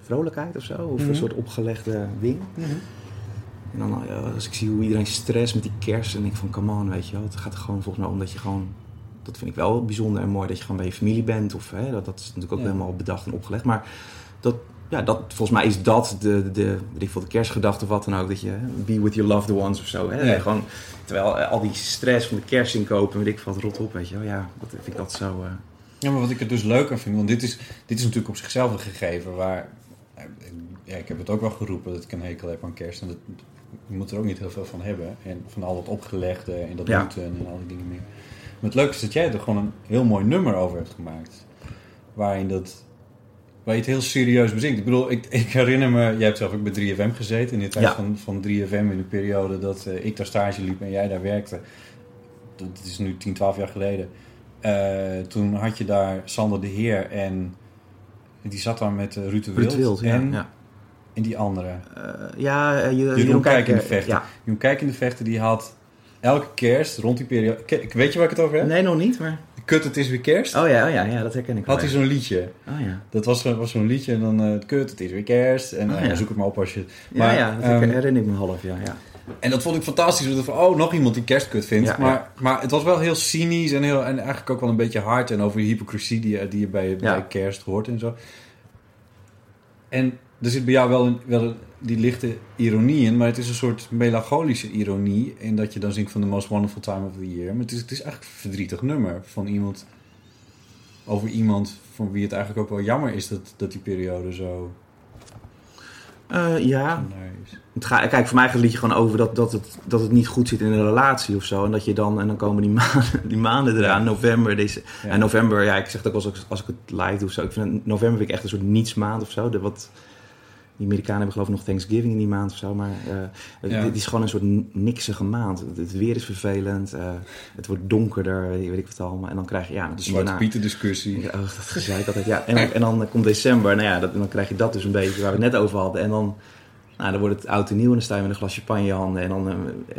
vrolijkheid of zo. Of Mhm. een soort opgelegde wing. En dan ja, als ik zie hoe iedereen stress met die kerst... en denk ik van, come on, weet je wel. Het gaat er gewoon volgens mij om dat je gewoon... Dat vind ik wel bijzonder en mooi, dat je gewoon bij je familie bent. Of, hè, dat, dat is natuurlijk ook Ja. helemaal bedacht en opgelegd. Maar dat, ja, dat, volgens mij is dat de, de, de, ik veel, de kerstgedachte of wat dan ook. Dat je be with your loved ones of zo. Hè? Ja. Gewoon, terwijl eh, al die stress van de kerst inkopen, weet ik wat rot op, weet je wel. Ja, dat vind ik dat zo... eh, Ja, maar wat ik er dus leuk aan vind, want dit is, dit is natuurlijk op zichzelf een gegeven waar... Ja, ik heb het ook wel geroepen dat ik een hekel heb aan kerst. En dat, je moet er ook niet heel veel van hebben. En van al dat opgelegde en dat Ja. moeten en al die dingen meer. Maar het leuke is dat jij er gewoon een heel mooi nummer over hebt gemaakt. Waarin dat... Waar je het heel serieus bezinkt. Ik bedoel, ik, ik herinner me... Jij hebt zelf ook bij 3FM gezeten. In de tijd Ja. van, van 3FM in de periode dat eh, ik daar stage liep en jij daar werkte. Dat is nu 10, 12 jaar geleden. Eh, toen had je daar Sander de Heer en die zat daar met eh, Ruud de Wild, Ruud Wild, en, ja. en die andere. Ja, je- Jeroen, Jeroen Kijk in de Vechten. Ja. Jeroen Kijk in de Vechten, die had elke kerst rond die periode... Weet je waar ik het over heb? Nee, nog niet, maar... Kut, het is weer kerst. Oh ja, oh ja, ja dat herken ik had hij zo'n liedje. Oh ja. Dat was, zo- was zo'n liedje en dan... eh kut, het is weer kerst. En Oh, eh, ja. zoek het maar op als je... Ja, Maar, ja, dat ehm, herinner ik me half, ja. ja. En dat vond ik fantastisch. Van, oh, nog iemand die kerstkut vindt. Ja, maar, ja. maar het was wel heel cynisch en, heel, en eigenlijk ook wel een beetje hard. En over die hypocrisie die, je- die je bij, bij Ja. kerst hoort en zo. En er zit bij jou wel, een, wel een- die lichte ironie in. Maar het is een soort melancholische ironie. In dat je dan zingt van The Most Wonderful Time of the Year. Maar het is, het is eigenlijk een verdrietig nummer. Van iemand... Over iemand van wie het eigenlijk ook wel jammer is dat, dat die periode zo Eh, ja. Het gaat, kijk, voor mij gaat het liedje gewoon over dat, dat, het, dat het niet goed zit in een relatie of zo. En dat je dan, en dan komen die maanden, die maanden eraan, november. Deze, Ja. En november, ja, ik zeg het ook als, ik- als ik het live doe of zo. Ik vind november vind ik echt een soort nietsmaand of zo. De, wat, die Amerikanen hebben geloof ik nog Thanksgiving in die maand of zo. Maar eh, het, Ja. is gewoon een soort niksige maand. Het, weer is vervelend. eh, het wordt donkerder, weet ik wat allemaal. En dan krijg je, ja, De Zwarte Pieten discussie. ja, oh, dat gezeik altijd. Ja. En, dan, en dan komt december. Nou ja, dat, en dan krijg je dat dus een beetje waar we het net over hadden. En dan, nou, dan wordt het oud en nieuw. En dan sta je met een glas champagne in je handen. En dan eh,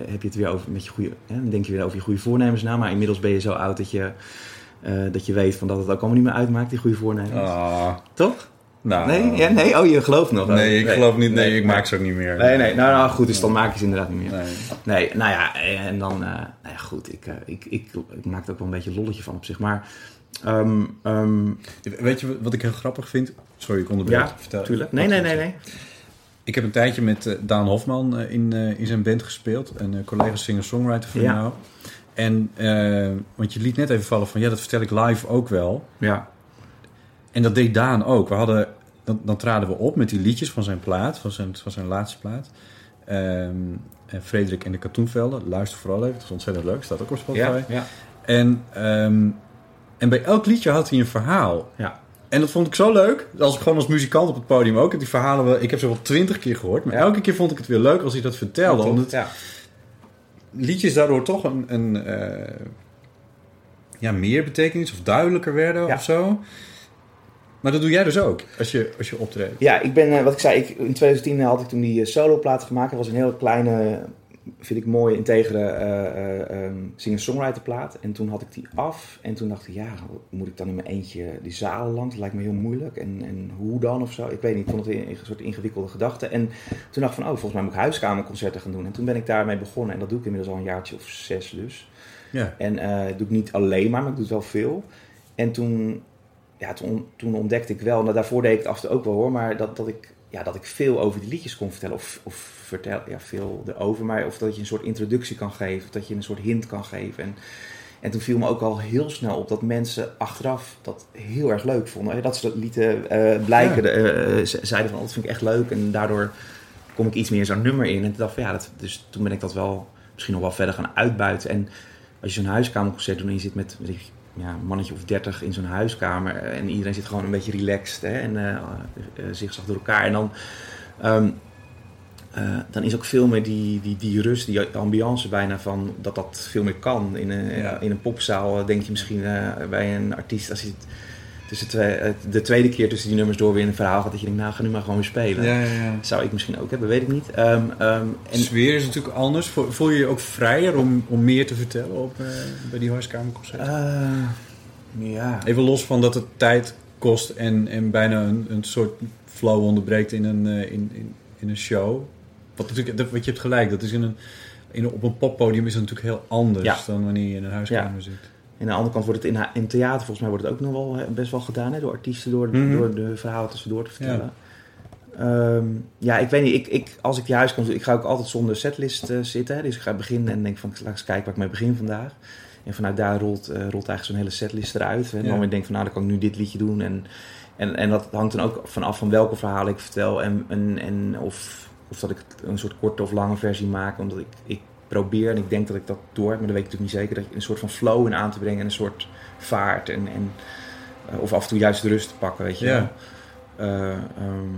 heb je het weer over met je goede. Hè, dan denk je weer over je goede voornemens na. Maar inmiddels ben je zo oud dat je, dat je weet van dat het ook allemaal niet meer uitmaakt, die goede voornemens. Ah, Toch? Nou, Nee? Ja, nee? Oh, je gelooft nog? Nee, ik geloof niet. Nee, ik maak ze ook niet meer. Nee, nee. Nou, nou goed, dus dan maak je ze inderdaad niet meer. Nee. Nee, nou ja, en dan, eh, nou ja, goed, ik, eh, ik, ik, ik maak er ook wel een beetje een lolletje van op zich. Maar, ehm, ehm, Weet je wat ik heel grappig vind? Sorry, ik onderbreek. ja, Vertel. tuurlijk. Nee, nee, nee, nee. Ik heb een tijdje met eh, Daan Hofman in, in zijn band gespeeld. Een collega singer-songwriter van Ja. jou. En, want je liet net even vallen van, ja, dat vertel ik live ook wel. Ja, En dat deed Daan ook. We hadden, dan, dan traden we op met die liedjes van zijn plaat, van zijn, van zijn laatste plaat. Ehm, en Frederik en de Katoenvelden. Luister vooral even, het is ontzettend leuk. Staat ook op Spotify. ja, ja. En, ehm, en bij elk liedje had hij een verhaal. ja. En dat vond ik zo leuk. Als ik gewoon als muzikant op het podium ook. Die verhalen wel, ik heb ze wel twintig keer gehoord. Maar Ja. elke keer vond ik het weer leuk als hij dat vertelde. omdat ja. liedjes daardoor toch een, een eh, ja, meer betekenis of duidelijker werden Ja. of zo. Maar dat doe jij dus ook als je, als je optreedt. Ja, ik ben, eh, wat ik zei, ik, in 2010 had ik toen die eh, soloplaat gemaakt. Dat was een heel kleine vind ik mooie, integere eh, ehm, singer-songwriter plaat. En toen had ik die af. En toen dacht ik, ja, moet ik dan in mijn eentje die zalen langs? Dat lijkt me heel moeilijk. En, en hoe dan of zo? Ik weet niet, ik vond het een, een soort ingewikkelde gedachte. En toen dacht ik van, oh, volgens mij moet ik huiskamerconcerten gaan doen. En toen ben ik daarmee begonnen. En dat doe ik inmiddels al een jaartje of zes dus. Ja. En dat doe ik niet alleen maar, maar ik doe het wel veel. En toen, ja, toen, toen ontdekte ik wel, nou daarvoor deed ik het af en toe ook wel hoor, maar dat, dat, ik, ja, dat ik veel over die liedjes kon vertellen. Of, of vertel, ja, veel erover, maar of dat je een soort introductie kan geven, of dat je een soort hint kan geven. En, en toen viel me ook al heel snel op dat mensen achteraf dat heel erg leuk vonden. Dat ze dat lieten eh, blijken, Ja. eh, ze- zeiden van, oh, dat vind ik echt leuk. En daardoor kom ik iets meer in zo'n nummer in. En toen dacht van, ja, dat, dus toen ben ik dat wel misschien nog wel verder gaan uitbuiten. En als je zo'n huiskamerconcert doet en je zit met ik, ja, een mannetje of dertig in zo'n huiskamer eh, en iedereen zit gewoon een beetje relaxed hè, en zigzag door elkaar. En dan, ehm, eh, dan is ook veel meer die, die, die rust, die ambiance bijna van dat dat veel meer kan. In een, Ja. in een popzaal denk je misschien bij een artiest als hij het tussen twee, eh, de tweede keer tussen die nummers door weer in een verhaal gaat dat je denkt, nou ga nu maar gewoon weer spelen. Ja, ja, ja. Zou ik misschien ook hebben, weet ik niet. Ehm, ehm, De en, sfeer is natuurlijk anders. Voel je je ook vrijer om, om meer te vertellen op, eh, bij die huiskamerconcerten? eh, ja. Even los van dat het tijd kost en, en bijna een, een soort flow onderbreekt in een, in, in, in een show. Wat natuurlijk, dat, wat je hebt gelijk, dat is in een, in, op een poppodium is het natuurlijk heel anders dan wanneer je in een huiskamer zit. En aan de andere kant wordt het in, in theater, volgens mij wordt het ook nog wel best wel gedaan, hè, door artiesten, door, Mhm. door de verhalen tussendoor te vertellen. Ja, ja ik weet niet, ik, ik, als ik die huis kom, ik ga ook altijd zonder setlist eh, zitten. Hè, dus ik ga beginnen en denk van, laat eens kijken waar ik mee begin vandaag. En vanuit daar rolt, eh, rolt eigenlijk zo'n hele setlist eruit. En Ja. dan denk ik van, nou, dan kan ik nu dit liedje doen. En, en, en dat hangt dan ook vanaf van welke verhalen ik vertel. En, en, en of, of dat ik een soort korte of lange versie maak. Omdat ik, ik probeer en ik denk dat ik dat door heb. Maar dat weet ik natuurlijk niet zeker. Dat je een soort van flow in aan te brengen. En een soort vaart. En, en, eh, of af en toe juist de rust te pakken, weet je Ja. wel. Eh, ehm,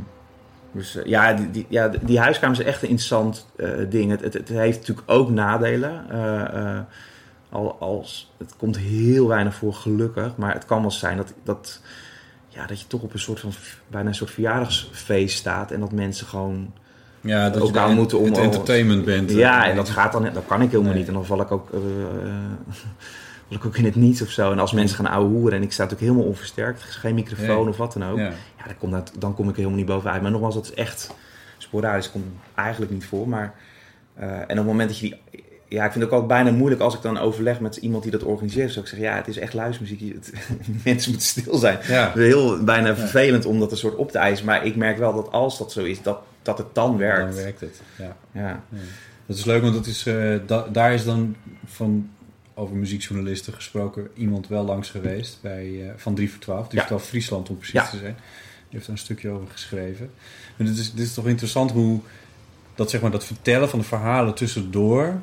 dus eh, ja, die, die, ja, die huiskamer is echt een interessant ding. Het, het, het heeft natuurlijk ook nadelen. Al, als, het komt heel weinig voor, gelukkig. Maar het kan wel zijn dat, dat, ja, dat je toch op een soort van bijna een soort verjaardagsfeest staat. En dat mensen gewoon Ja, dat Elkaar je moeten om- het entertainment bent. ja, Eh, en dat gaat dan, dat kan ik helemaal Nee. niet. En dan val ik ook, eh, val ik ook in het niets of zo. En als mensen gaan ouwe hoeren en ik sta natuurlijk helemaal onversterkt, er is geen microfoon Nee. of wat dan ook. Ja. Ja, dan, kom dat, dan kom ik er helemaal niet bovenuit. Maar nogmaals, dat is echt sporadisch. komt eigenlijk niet voor. Maar, eh, en op het moment dat je die... Ja, ik vind het ook altijd bijna moeilijk als ik dan overleg met iemand die dat organiseert. Zou ik zeggen, ja, het is echt luismuziek. Het- mensen moeten stil zijn. Ja. Het is heel bijna vervelend om dat een soort op te eisen. Maar ik merk wel dat als dat zo is, dat, dat het dan werkt. Dan werkt het. Ja. Ja. Dat is leuk, want dat is, eh, da- daar is dan van over muziekjournalisten gesproken iemand wel langs geweest bij, eh, van 3 voor 12. 3 Ja. voor 12 Friesland om precies Ja. te zijn. Die heeft daar een stukje over geschreven. En dit is, dit is toch interessant hoe dat, zeg maar, dat vertellen van de verhalen tussendoor...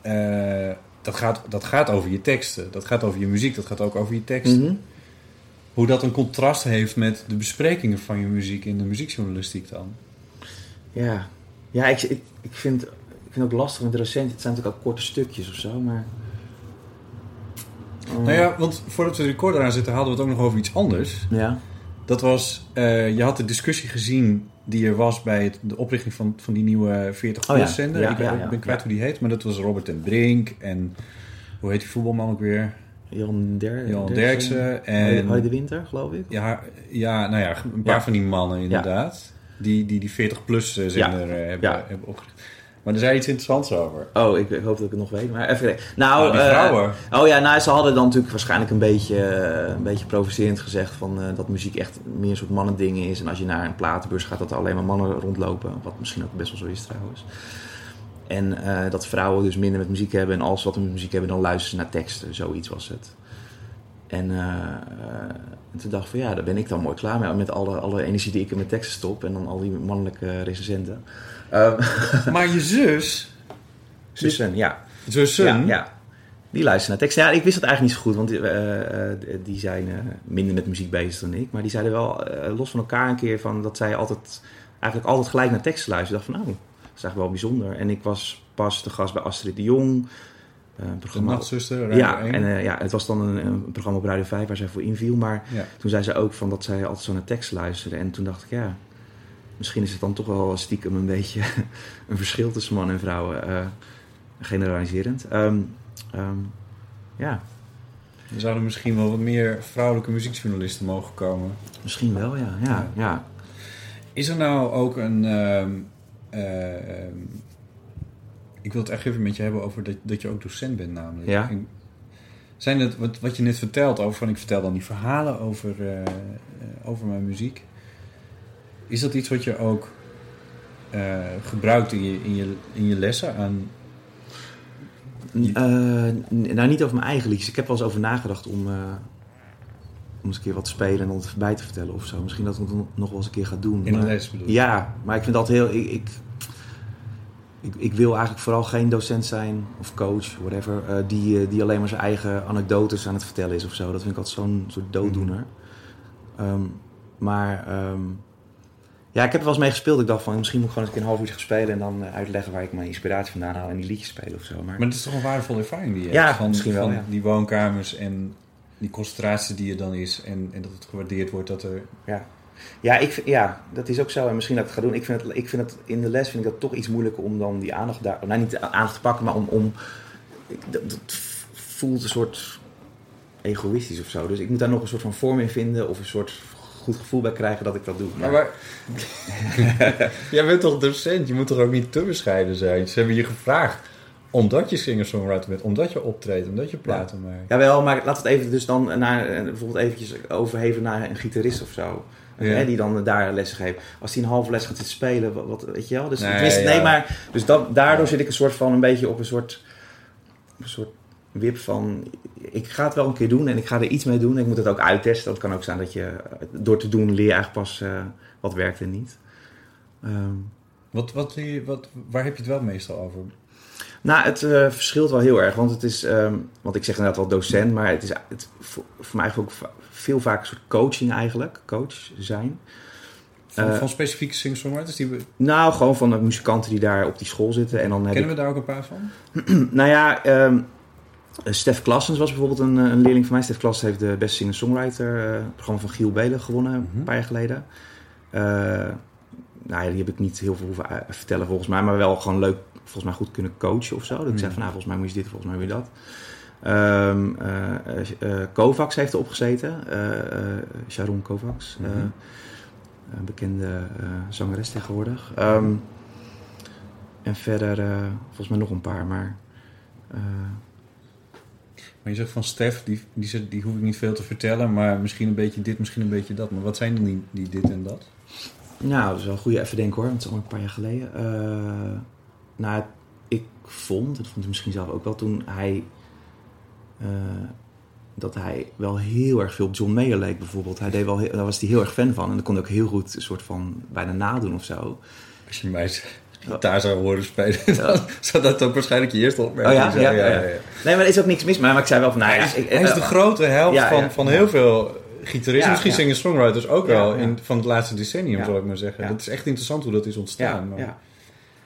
eh, dat, gaat, dat gaat over je teksten. Dat gaat over je muziek. Dat gaat ook over je teksten. Mhm. Hoe dat een contrast heeft met de besprekingen van je muziek in de muziekjournalistiek dan. Ja, ja ik, ik, ik, vind, ik vind het ook lastig met recent. Het zijn natuurlijk ook korte stukjes of zo, maar... Oh. Nou ja, want voordat we de recorder aan zitten hadden we het ook nog over iets anders. Ja. Dat was, eh, je had de discussie gezien die er was bij het- de oprichting van, van die nieuwe 40 Oh ja, plus zender. ja, ik ja, ben kwijt hoe die heet, maar dat was Robert en Brink en hoe heet die voetbalman ook weer? Jan, Der, Jan Derksen en... Harry de Winter, geloof ik. ja, ja, nou ja, een paar van die mannen inderdaad. Die, die die 40 plus zender Ja. eh, hebben, Ja. hebben opgericht. Maar er zei iets interessants over. Oh, ik, ik hoop dat ik het nog weet. Maar even kijken. Nou, Nou, eh, oh ja, nou, ze hadden dan natuurlijk waarschijnlijk een beetje, eh, een beetje provocerend gezegd van, eh, dat muziek echt meer een soort mannending is. En als je naar een platenbeurs gaat, dat er alleen maar mannen rondlopen. Wat misschien ook best wel zo is trouwens. En eh, dat vrouwen dus minder met muziek hebben. En als ze wat met muziek hebben, dan luisteren ze naar teksten. Zoiets was het. En, eh, eh, en toen dacht ik van ja, daar ben ik dan mooi klaar mee. Met alle, alle energie die ik in mijn teksten stop. En dan al die mannelijke recensenten. Ehm Maar je zus, zussen, ja. zussen, Ja, ja. Die luisteren naar teksten. Ja, ik wist het eigenlijk niet zo goed, want die, eh, die zijn minder met muziek bezig dan ik. Maar die zeiden wel los van elkaar een keer van dat zij altijd, eigenlijk altijd gelijk naar teksten luisteren. Ik dacht van nou, dat is eigenlijk wel bijzonder. En ik was pas de gast bij Astrid de Jong. Eh, een de programma. nachtzuster, Radio Ja, 1. en eh, ja, het was dan een, een programma op Radio 5 waar zij voor inviel. Maar ja. toen zei ze ook van dat zij altijd zo naar tekst luisterde. En toen dacht ik, ja, misschien is het dan toch wel stiekem een beetje een verschil tussen man en vrouwen. eh, generaliserend. Ehm, ehm, ja, Er zouden misschien wel wat meer vrouwelijke muziekjournalisten mogen komen. misschien wel, ja. ja, ja. Is er nou ook een... ehm, eh, ehm, ik wil het echt even met je hebben over dat, dat je ook docent bent namelijk. Ja. Zijn het, wat, wat je net vertelt over van ik vertel dan die verhalen over, eh, over mijn muziek. Is dat iets wat je ook eh, gebruikt in je, in, je, in je lessen aan... N- nou, niet over mijn eigen liedjes. Ik heb wel eens over nagedacht om, om eens een keer wat te spelen en dan het bij te vertellen of zo. Misschien dat ik het nog wel eens een keer ga doen. In Maar- les bedoel je? Ja, maar ik vind dat heel... Ik, ik, ik, ik wil eigenlijk vooral geen docent zijn of coach, whatever, eh, die, eh, die alleen maar zijn eigen anekdotes aan het vertellen is of zo. Dat vind ik altijd zo'n soort dooddoener. Ehm, maar ehm, ja, ik heb er wel eens mee gespeeld. Ik dacht van, misschien moet ik gewoon eens een keer een half uur gaan spelen en dan eh, uitleggen waar ik mijn inspiratie vandaan haal en die liedjes spelen of zo. Maar, Maar het is toch een waardevolle ervaring die je Ja, hebt. Van, misschien wel, van ja. die woonkamers en die concentratie die er dan is. En, en dat het gewaardeerd wordt dat er... Ja, ja, ik, ja, dat is ook zo. En misschien dat ik het ga doen. Ik vind, het, ik vind het in de les vind ik dat toch iets moeilijker om dan die aandacht daar... Nou, niet de aandacht te pakken, maar om... om dat, dat voelt een soort egoïstisch of zo. Dus ik moet daar nog een soort van vorm in vinden of een soort goed gevoel bij krijgen dat ik dat doe. Maar, maar- Jij bent toch docent? Je moet toch ook niet te bescheiden zijn? Ze hebben je gevraagd omdat je singer-songwriter bent, omdat je optreedt, omdat je platen maakt. Jawel, maar laten we het even dus dan naar, bijvoorbeeld eventjes overheven naar een gitarist of zo. Ja. Hè, die dan daar lessen geeft. Als die een half les gaat zitten spelen, wat, wat- weet je wel? Dus, Nee, nee, maar dus dat, daardoor zit ik een soort van een beetje op een soort, een soort wip van. Ik ga het wel een keer doen en ik ga er iets mee doen. Ik moet het ook uittesten. Dat kan ook zijn dat je door te doen leer je eigenlijk pas eh, wat werkt en niet. Ehm, Wat, wat, wat, waar heb je het wel meestal over? Nou, het eh, verschilt wel heel erg. Want het is, ehm, want ik zeg inderdaad wel docent, maar het is het, voor, voor mij eigenlijk ook veel vaak een soort coaching eigenlijk. Coach zijn. Van, Eh, van specifieke singer-songwriters? Die we, Nou, gewoon van de muzikanten die daar op die school zitten. En dan kennen ik, we daar ook een paar van? nou ja, ehm Stef Klassens was bijvoorbeeld een, eh, een leerling van mij. Stef Klassens heeft de beste singer-songwriter, het programma van Giel Belen gewonnen Mhm. een paar jaar geleden. Nou ja, die heb ik niet heel veel hoeven eh, vertellen volgens mij, maar wel gewoon leuk, volgens mij goed kunnen coachen of zo. Dat ik zeg Mhm. van, nou, volgens mij moet je dit, volgens mij moet je dat. Eh, Kovacs heeft erop gezeten, Sharon Kovacs, Mhm. een bekende zangeres tegenwoordig. Ehm, en verder, volgens mij nog een paar, maar... Maar je zegt van Stef, die, die, die hoef ik niet veel te vertellen, maar misschien een beetje dit, misschien een beetje dat. Maar wat zijn dan die, die dit en dat? Nou, dat is wel een goede even denken hoor, want het is al een paar jaar geleden. Eh, nou, ik vond, dat vond ik misschien zelf ook wel toen hij. eh, dat hij wel heel erg veel op John Mayer leek bijvoorbeeld. Hij deed wel heel- daar was hij heel erg fan van. En dat kon hij ook heel goed een soort van bijna nadoen of zo. Als je mij gitaar zou horen spelen, dan zou dat ook waarschijnlijk je eerste opmerking Oh ja? zijn. Ja, ja, Nee, maar er is ook niks mis. Maar ik zei wel van, nou. Hij is, ik- hij is de eh, grote helft van, van heel veel gitaristen, Ja, misschien singer-songwriters ook wel, in, van het laatste decennium, zal ik maar zeggen. Dat is echt interessant hoe dat is ontstaan. Ja, maar- ja.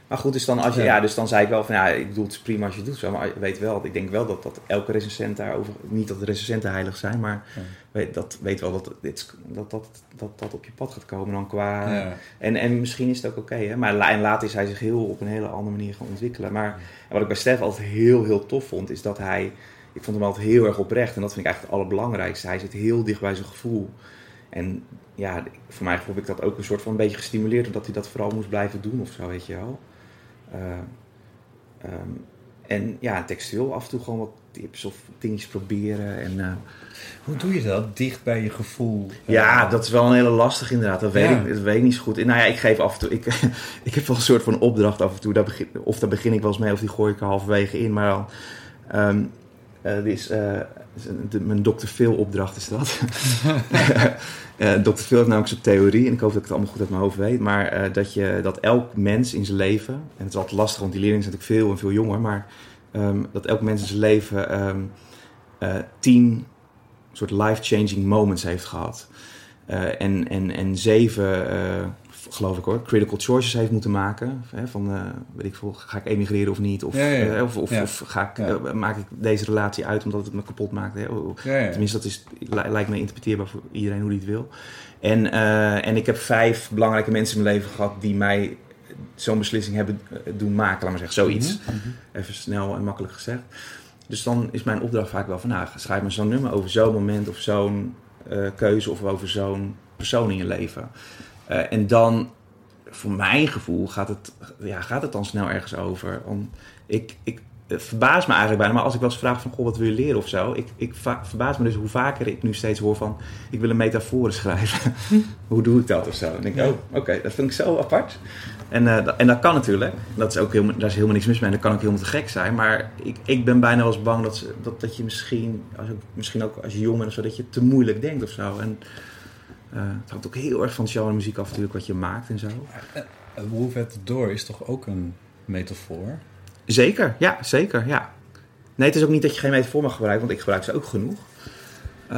Maar goed, dus dan, als je, Ja. dus dan zei ik wel van ja, ik bedoel het is prima als je het doet zo, maar weet wel, ik denk wel dat, dat elke recensent daarover, niet dat de recensenten heilig zijn, maar Ja. weet, dat weet wel dat, dit, dat, dat, dat dat op je pad gaat komen dan qua... Ja. En, en misschien is het ook oké, hè? maar en later is hij zich heel op een hele andere manier gaan ontwikkelen. Maar wat ik bij Stef altijd heel, heel tof vond, is dat hij, ik vond hem altijd heel erg oprecht en dat vind ik eigenlijk het allerbelangrijkste. Hij zit heel dicht bij zijn gevoel. En ja, voor mij heb ik dat ook een soort van een beetje gestimuleerd, omdat hij dat vooral moest blijven doen of zo, weet je wel. Eh, ehm, en ja, textueel af en toe gewoon wat tips of dingetjes proberen. En, eh, Hoe doe je dat? Dicht bij je gevoel. ja, Eh, dat is wel een hele lastig inderdaad. Dat weet, Ja. ik, dat weet ik niet zo goed. Nou ja, ik geef af en toe... Ik, ik heb wel een soort van opdracht af en toe. Daar begin, of daar begin ik wel eens mee, of die gooi ik er halverwege in. Maar dan... ehm, dit is, eh, de- mijn Dr. Phil opdracht is dat. Eh Dr. Phil heeft namelijk zo'n theorie, en ik hoop dat ik het allemaal goed uit mijn hoofd weet, maar dat, je, dat elk mens in zijn leven, en het is altijd lastig, want die leerlingen zijn natuurlijk veel en veel jonger, maar ehm, dat elk mens in zijn leven ehm, eh, tien soort life-changing moments heeft gehad. eh, en, en, en zeven, geloof ik hoor, critical choices heeft moeten maken. Hè, van, eh, weet ik veel, ga ik emigreren of niet? Of, Ja, ja, ja. eh, of, of, ga ik, eh, maak ik deze relatie uit omdat het me kapot maakt? Hè? O- Ja, ja. Tenminste, dat is, li- lijkt me interpreteerbaar voor iedereen hoe die het wil. En, en ik heb vijf belangrijke mensen in mijn leven gehad die mij zo'n beslissing hebben doen maken, laat maar zeggen, zoiets. Mhm, Even snel en makkelijk gezegd. Dus dan is mijn opdracht vaak wel van, nou, schrijf me zo'n nummer over zo'n moment of zo'n keuze of over zo'n persoon in je leven. Eh, en dan, voor mijn gevoel, gaat het, ja, gaat het dan snel ergens over. Om, ik, ik het verbaast me eigenlijk bijna, maar als ik wel eens vraag van, goh, wat wil je leren of zo? Ik, ik verbaas me dus hoe vaker ik nu steeds hoor van, ik wil een metafoor schrijven. hoe doe ik dat of zo? Dan denk ik, oh, oké, dat vind ik zo apart. En, eh, dat- en dat kan natuurlijk. Dat is ook helemaal, daar is helemaal niks mis mee. En dat kan ook helemaal te gek zijn. Maar ik, ik ben bijna wel eens bang dat, dat, dat je misschien, als, misschien ook als je jong bent of zo, dat je te moeilijk denkt of zo. En het hangt ook heel erg van het genre muziek af natuurlijk wat je maakt en zo. Wolf at the Door is toch ook een metafoor? Zeker, ja, zeker, ja. Nee, het is ook niet dat je geen metafoor mag gebruiken, want ik gebruik ze ook genoeg. Eh,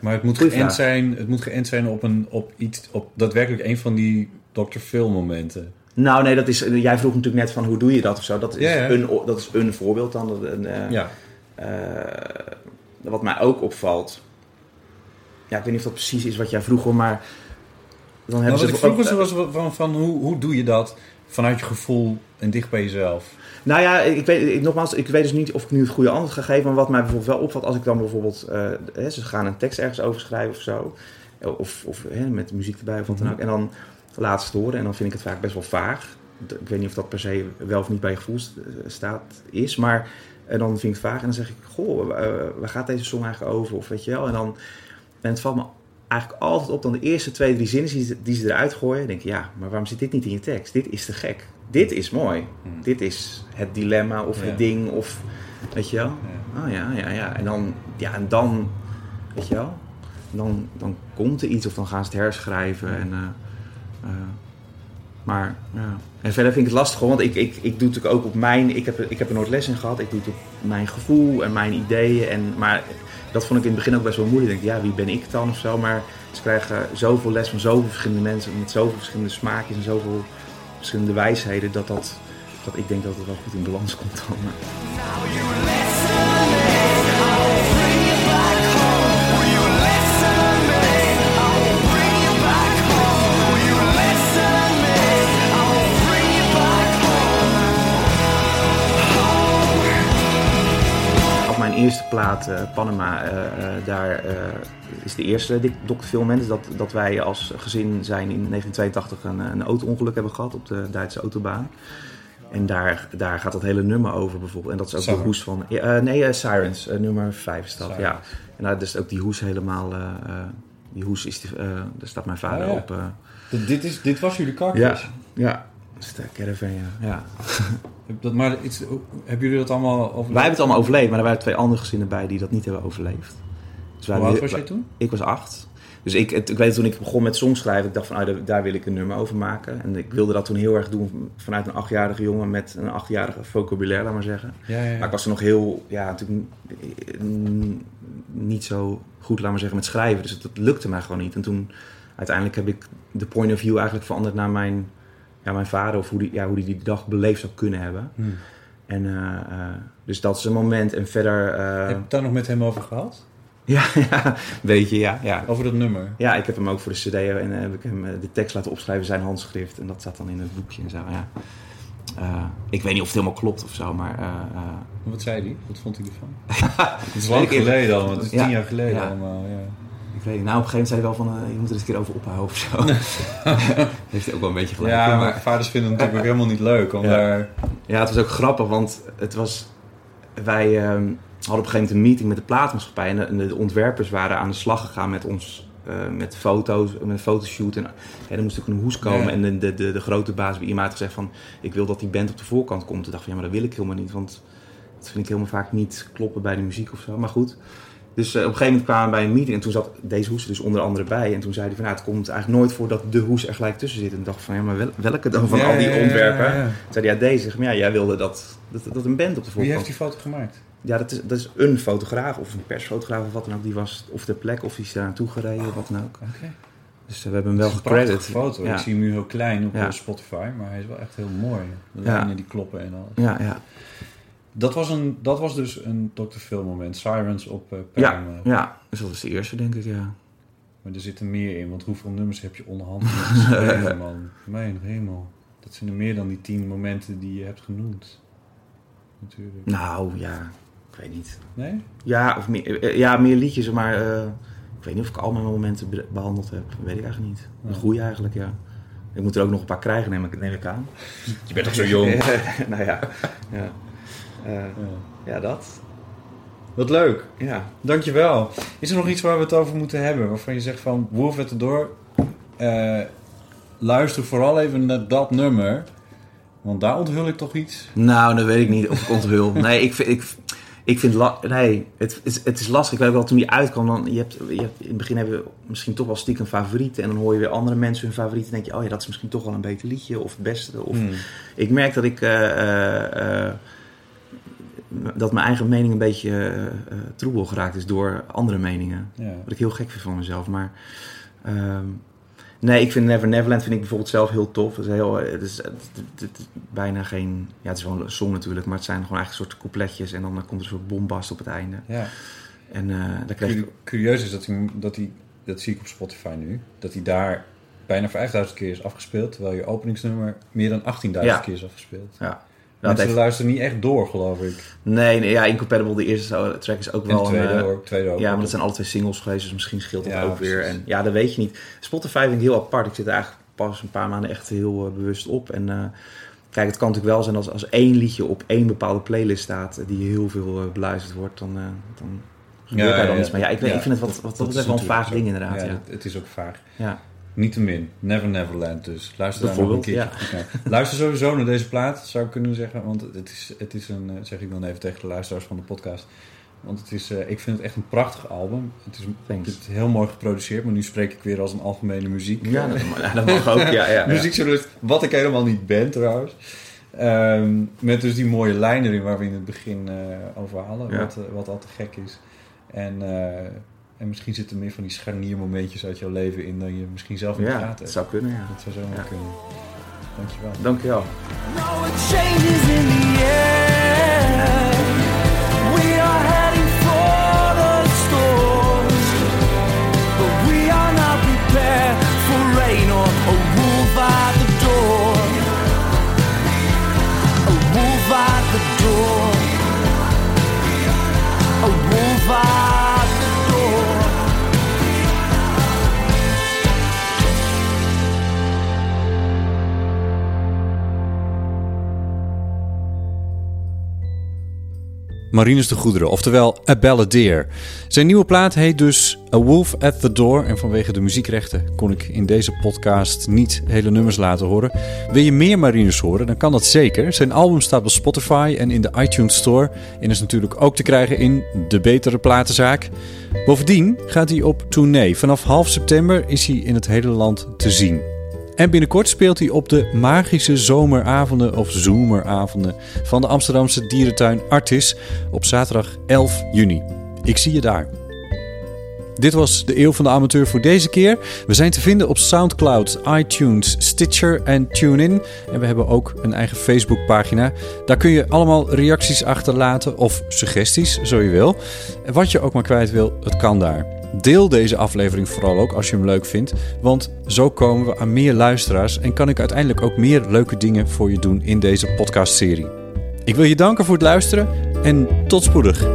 Maar het moet, geënt vraag. zijn, het moet geënt zijn op, een, op, iets, op daadwerkelijk een van die Dr. Phil momenten. nou, nee, dat is, jij vroeg natuurlijk net van hoe doe je dat of zo. Dat is, Ja, ja. Een, dat is een voorbeeld dan. Een, eh, Ja. Eh, wat mij ook opvalt. Ja, ik weet niet of dat precies is wat jij vroeg hoor, maar. Dan Nou, hebben wat ze ik vroeg was, ook- was van, van hoe, hoe doe je dat vanuit je gevoel en dicht bij jezelf? Nou ja, ik weet, ik, nogmaals, ik weet dus niet of ik nu het goede antwoord ga geven. Maar wat mij bijvoorbeeld wel opvalt, als ik dan bijvoorbeeld. eh, hè, ze gaan een tekst ergens over schrijven of zo. Of, of hè, met muziek erbij of wat dan ook. En dan laat ze het horen en dan vind ik het vaak best wel vaag. Ik weet niet of dat per se wel of niet bij je gevoel st- staat is. Maar en dan vind ik het vaag en dan zeg ik: Goh, eh, waar gaat deze song eigenlijk over? Of weet je wel. En dan. En het valt me eigenlijk altijd op dan de eerste twee, drie zinnen die ze, die ze eruit gooien. denk ik, ja, maar waarom zit dit niet in je tekst? Dit is te gek. Dit is mooi. Dit is het dilemma of Hmm. Ja. het ding of, weet je wel? Oh ja, ja, ja. En dan, ja, en dan weet je wel? Dan, dan komt er iets of dan gaan ze het herschrijven. En, eh, eh, maar ja. En verder vind ik het lastig, hoor, want ik, ik, ik doe het natuurlijk ook op mijn... Ik heb, er- ik heb er nooit les in gehad. Ik doe het op mijn gevoel en mijn ideeën. En, maar dat vond ik in het begin ook best wel moeilijk. Ik denk, ja, wie ben ik dan of zo? Maar ze krijgen zoveel les van zoveel verschillende mensen... met zoveel verschillende smaakjes en zoveel verschillende wijsheden... dat, dat, dat ik denk dat het wel goed in balans komt dan. Eerste plaat, eh, Panama, eh, eh, daar is de eerste. Phil moment dat, dat wij als gezin zijn in 1982 een, een auto-ongeluk hebben gehad op de Duitse autobaan. En daar, daar gaat dat hele nummer over bijvoorbeeld. En dat is ook de hoes van... nee, Sirens, nummer 5 is dat, Sirens. ja. En daar is ook die hoes helemaal... die hoes is... die- daar staat mijn vader Oh, ja. op. dit, is, dit was jullie ja, carcass? ja. Dat is de caravan, ja. ja. Dat, maar iets, hebben jullie dat allemaal overleefd? Wij hebben het allemaal overleefd, maar er waren twee andere gezinnen bij die dat niet hebben overleefd. Dus Hoe oud was jij toen? Ik was acht. Dus ik, het- ik weet toen ik begon met songschrijven, ik dacht van, ah, daar, daar wil ik een nummer over maken. En ik wilde dat toen heel erg doen vanuit een achtjarige jongen met een achtjarige vocabulaire, laat maar zeggen. Ja, ja, ja. Maar ik was er nog heel, ja, natuurlijk niet zo goed, laat maar zeggen, met schrijven. Dus het, het lukte mij gewoon niet. En toen, uiteindelijk heb ik de point of view eigenlijk veranderd naar mijn, ja, mijn vader. Of hoe die, ja, hoe die die dag beleefd zou kunnen hebben. Hmm. En, eh, eh, dus dat is een moment. En verder, eh, Heb je het daar nog met hem over gehad? ja, ja, een beetje, ja, ja. Over dat nummer? Ja, ik heb hem ook voor de cd en heb ik hem de tekst laten opschrijven, zijn handschrift. En dat staat dan in het boekje en zo, ja. Ik weet niet of het helemaal klopt of zo, maar... Wat zei hij? Wat vond hij ervan? het is lang geleden al, het is Ja, tien jaar geleden ja. allemaal. Ja. Ik weet niet, nou op een gegeven moment zei hij wel van, eh, je moet er eens een keer over ophouden of zo. Heeft hij ook wel een beetje gelijk. Ja, maar vaders vinden het natuurlijk ook helemaal niet leuk om Ja. daar... Ja, het was ook grappig, want het was... Wij ehm, hadden op een gegeven moment een meeting met de plaatmaatschappij. En de, en de ontwerpers waren aan de slag gegaan met ons... eh, met foto's, met een fotoshoot. En ja, er moest ook een hoes komen. Ja. En de, de, de, de grote baas bij IMA had gezegd van... Ik wil dat die band op de voorkant komt. Toen dacht ik van, ja, maar dat wil ik helemaal niet. Want dat vind ik helemaal vaak niet kloppen bij de muziek of zo. Maar goed. Dus eh, op een gegeven moment kwamen we bij een meeting. En toen zat deze hoes er dus onder andere bij. En toen zei hij van, nou, het komt eigenlijk nooit voor dat de hoes er gelijk tussen zit. En ik dacht van, ja, maar wel- welke dan van Ja, al die ja, ontwerpen? ja, ja. Toen zei hij, ja, deze. Maar ja, jij wilde dat, dat, dat een band op de Wie heeft voorkant. die foto gemaakt? ja, dat is, dat is een fotograaf of een persfotograaf of wat dan ook. Die was of ter plek of die is daar naartoe gereden of wat dan ook. Oké. Dus eh, we hebben hem wel gecredit. foto. Ja. Ik zie hem nu heel klein op Ja. eh, Spotify, maar hij is wel echt heel mooi. De Ja. die kloppen en alles. Ja, ja. Dat, was een, dat was dus een Dr. Phil moment. Sirens op uh, Ja, ja, dus dat is de eerste, denk ik, ja. Maar er zitten meer in, want hoeveel nummers heb je onderhand geschreven, man? Mijn hemel. Dat zijn er meer dan die tien momenten die je hebt genoemd. Natuurlijk. Nou, ja, ik weet niet. Nee? Ja, of meer, eh, ja, meer liedjes, maar eh, ik weet niet of ik al mijn momenten be- behandeld heb. weet ik eigenlijk niet. Een goeie eigenlijk, ja. Ik moet er ook nog een paar krijgen, neem ik, neem ik aan. Je bent toch zo jong? nou ja, ja. Eh, ja, dat. Wat leuk. Ja. Dankjewel. Is er nog iets waar we het over moeten hebben? Waarvan je zegt van, Wolf at the Door, eh, luister vooral even naar dat nummer. Want daar onthul ik toch iets? Nou, dat weet ik niet of ik onthul. Nee, ik vind, ik, ik vind la- nee, het, is, het is lastig. Ik weet wel, toen die uitkwam, dan, je hebt, je hebt, in het begin hebben we misschien toch wel stiekem favorieten. En dan hoor je weer andere mensen hun favorieten. En denk je, oh ja, dat is misschien toch wel een beter liedje. Of het beste. Of, Hmm. Ik merk dat ik... eh, eh, eh, dat mijn eigen mening een beetje eh, eh, troebel geraakt is door andere meningen. Ja. Wat ik heel gek vind van mezelf. Maar ehm, nee, ik vind Never Neverland vind ik bijvoorbeeld zelf heel tof. Het is, heel, het is, het, het- het is bijna geen... Ja, het is wel een song natuurlijk, maar het zijn gewoon eigenlijk soort coupletjes. En dan eh, komt er een soort bombast op het einde. Ja. En eh daar ik... Curi- Curieus is dat hij, dat hij, dat zie ik op Spotify nu, dat hij daar bijna 5000 keer is afgespeeld, terwijl je openingsnummer meer dan 18.000 Ja. keer is afgespeeld. Ja. Mensen heeft- luisteren niet echt door, geloof ik. Nee, nee, ja, Incompatible, de eerste track is ook En wel... tweede een, eh, tweede ook. Ja, maar dat zijn alle twee singles geweest, dus misschien scheelt dat Ja, ook weer. En ja, dat weet je niet. Spotify vind ik heel apart. Ik zit er eigenlijk pas een paar maanden echt heel eh, bewust op. En eh, kijk, het kan natuurlijk wel zijn als, als één liedje op één bepaalde playlist staat... die heel veel beluisterd wordt, dan, dan gebeurt Ja, daar dan ja, iets. Maar ja, ik, ik vind het wat, wat, dat dat is betreft wel een vaag ding inderdaad. Het, het is ook vaag. ja. Niettemin, Never Neverland dus. Luister daar nog een naar. Luister sowieso naar deze plaat, zou ik kunnen zeggen. Want het is, het is een, eh, zeg ik dan even tegen de luisteraars van de podcast. Want het is, eh, ik vind het echt een prachtig album. Het is, het is heel mooi geproduceerd, maar nu spreek ik weer als een algemene muziek. Ja, dat, mag ook. Ja, ja. Muziekjournalist, wat ik helemaal niet ben trouwens. Ehm, met dus die mooie lijn erin waar we in het begin eh over hadden, wat, wat al te gek is. En, en misschien zitten er meer van die scharniermomentjes uit jouw leven in dan je misschien zelf in de Ja, gaten hebt. zou kunnen, ja. Dat zou zo Ja. kunnen. Dankjewel. Dankjewel. No, it changes in the air. We are heading for the storm, but we are not prepared for rain or a wolf at the door. A wolf at the door. A wolf at the Marinus de Goederen, oftewel A Balladeer. Zijn nieuwe plaat heet dus A Wolf at the Door. En vanwege de muziekrechten kon ik in deze podcast niet hele nummers laten horen. Wil je meer Marinus horen, dan kan dat zeker. Zijn album staat op Spotify en in de iTunes Store. En is natuurlijk ook te krijgen in de betere platenzaak. Bovendien gaat hij op tournee. Vanaf half september is hij in het hele land te zien. En binnenkort speelt hij op de magische zomeravonden of zomeravonden van de Amsterdamse dierentuin Artis op zaterdag 11 juni. Ik zie je daar. Dit was de Eeuw van de Amateur voor deze keer. We zijn te vinden op Soundcloud, iTunes, Stitcher en TuneIn. En we hebben ook een eigen Facebookpagina. Daar kun je allemaal reacties achterlaten of suggesties, zo je wil. En wat je ook maar kwijt wil, het kan daar. Deel deze aflevering vooral ook als je hem leuk vindt, want zo komen we aan meer luisteraars en kan ik uiteindelijk ook meer leuke dingen voor je doen in deze podcastserie. Ik wil je danken voor het luisteren en tot spoedig.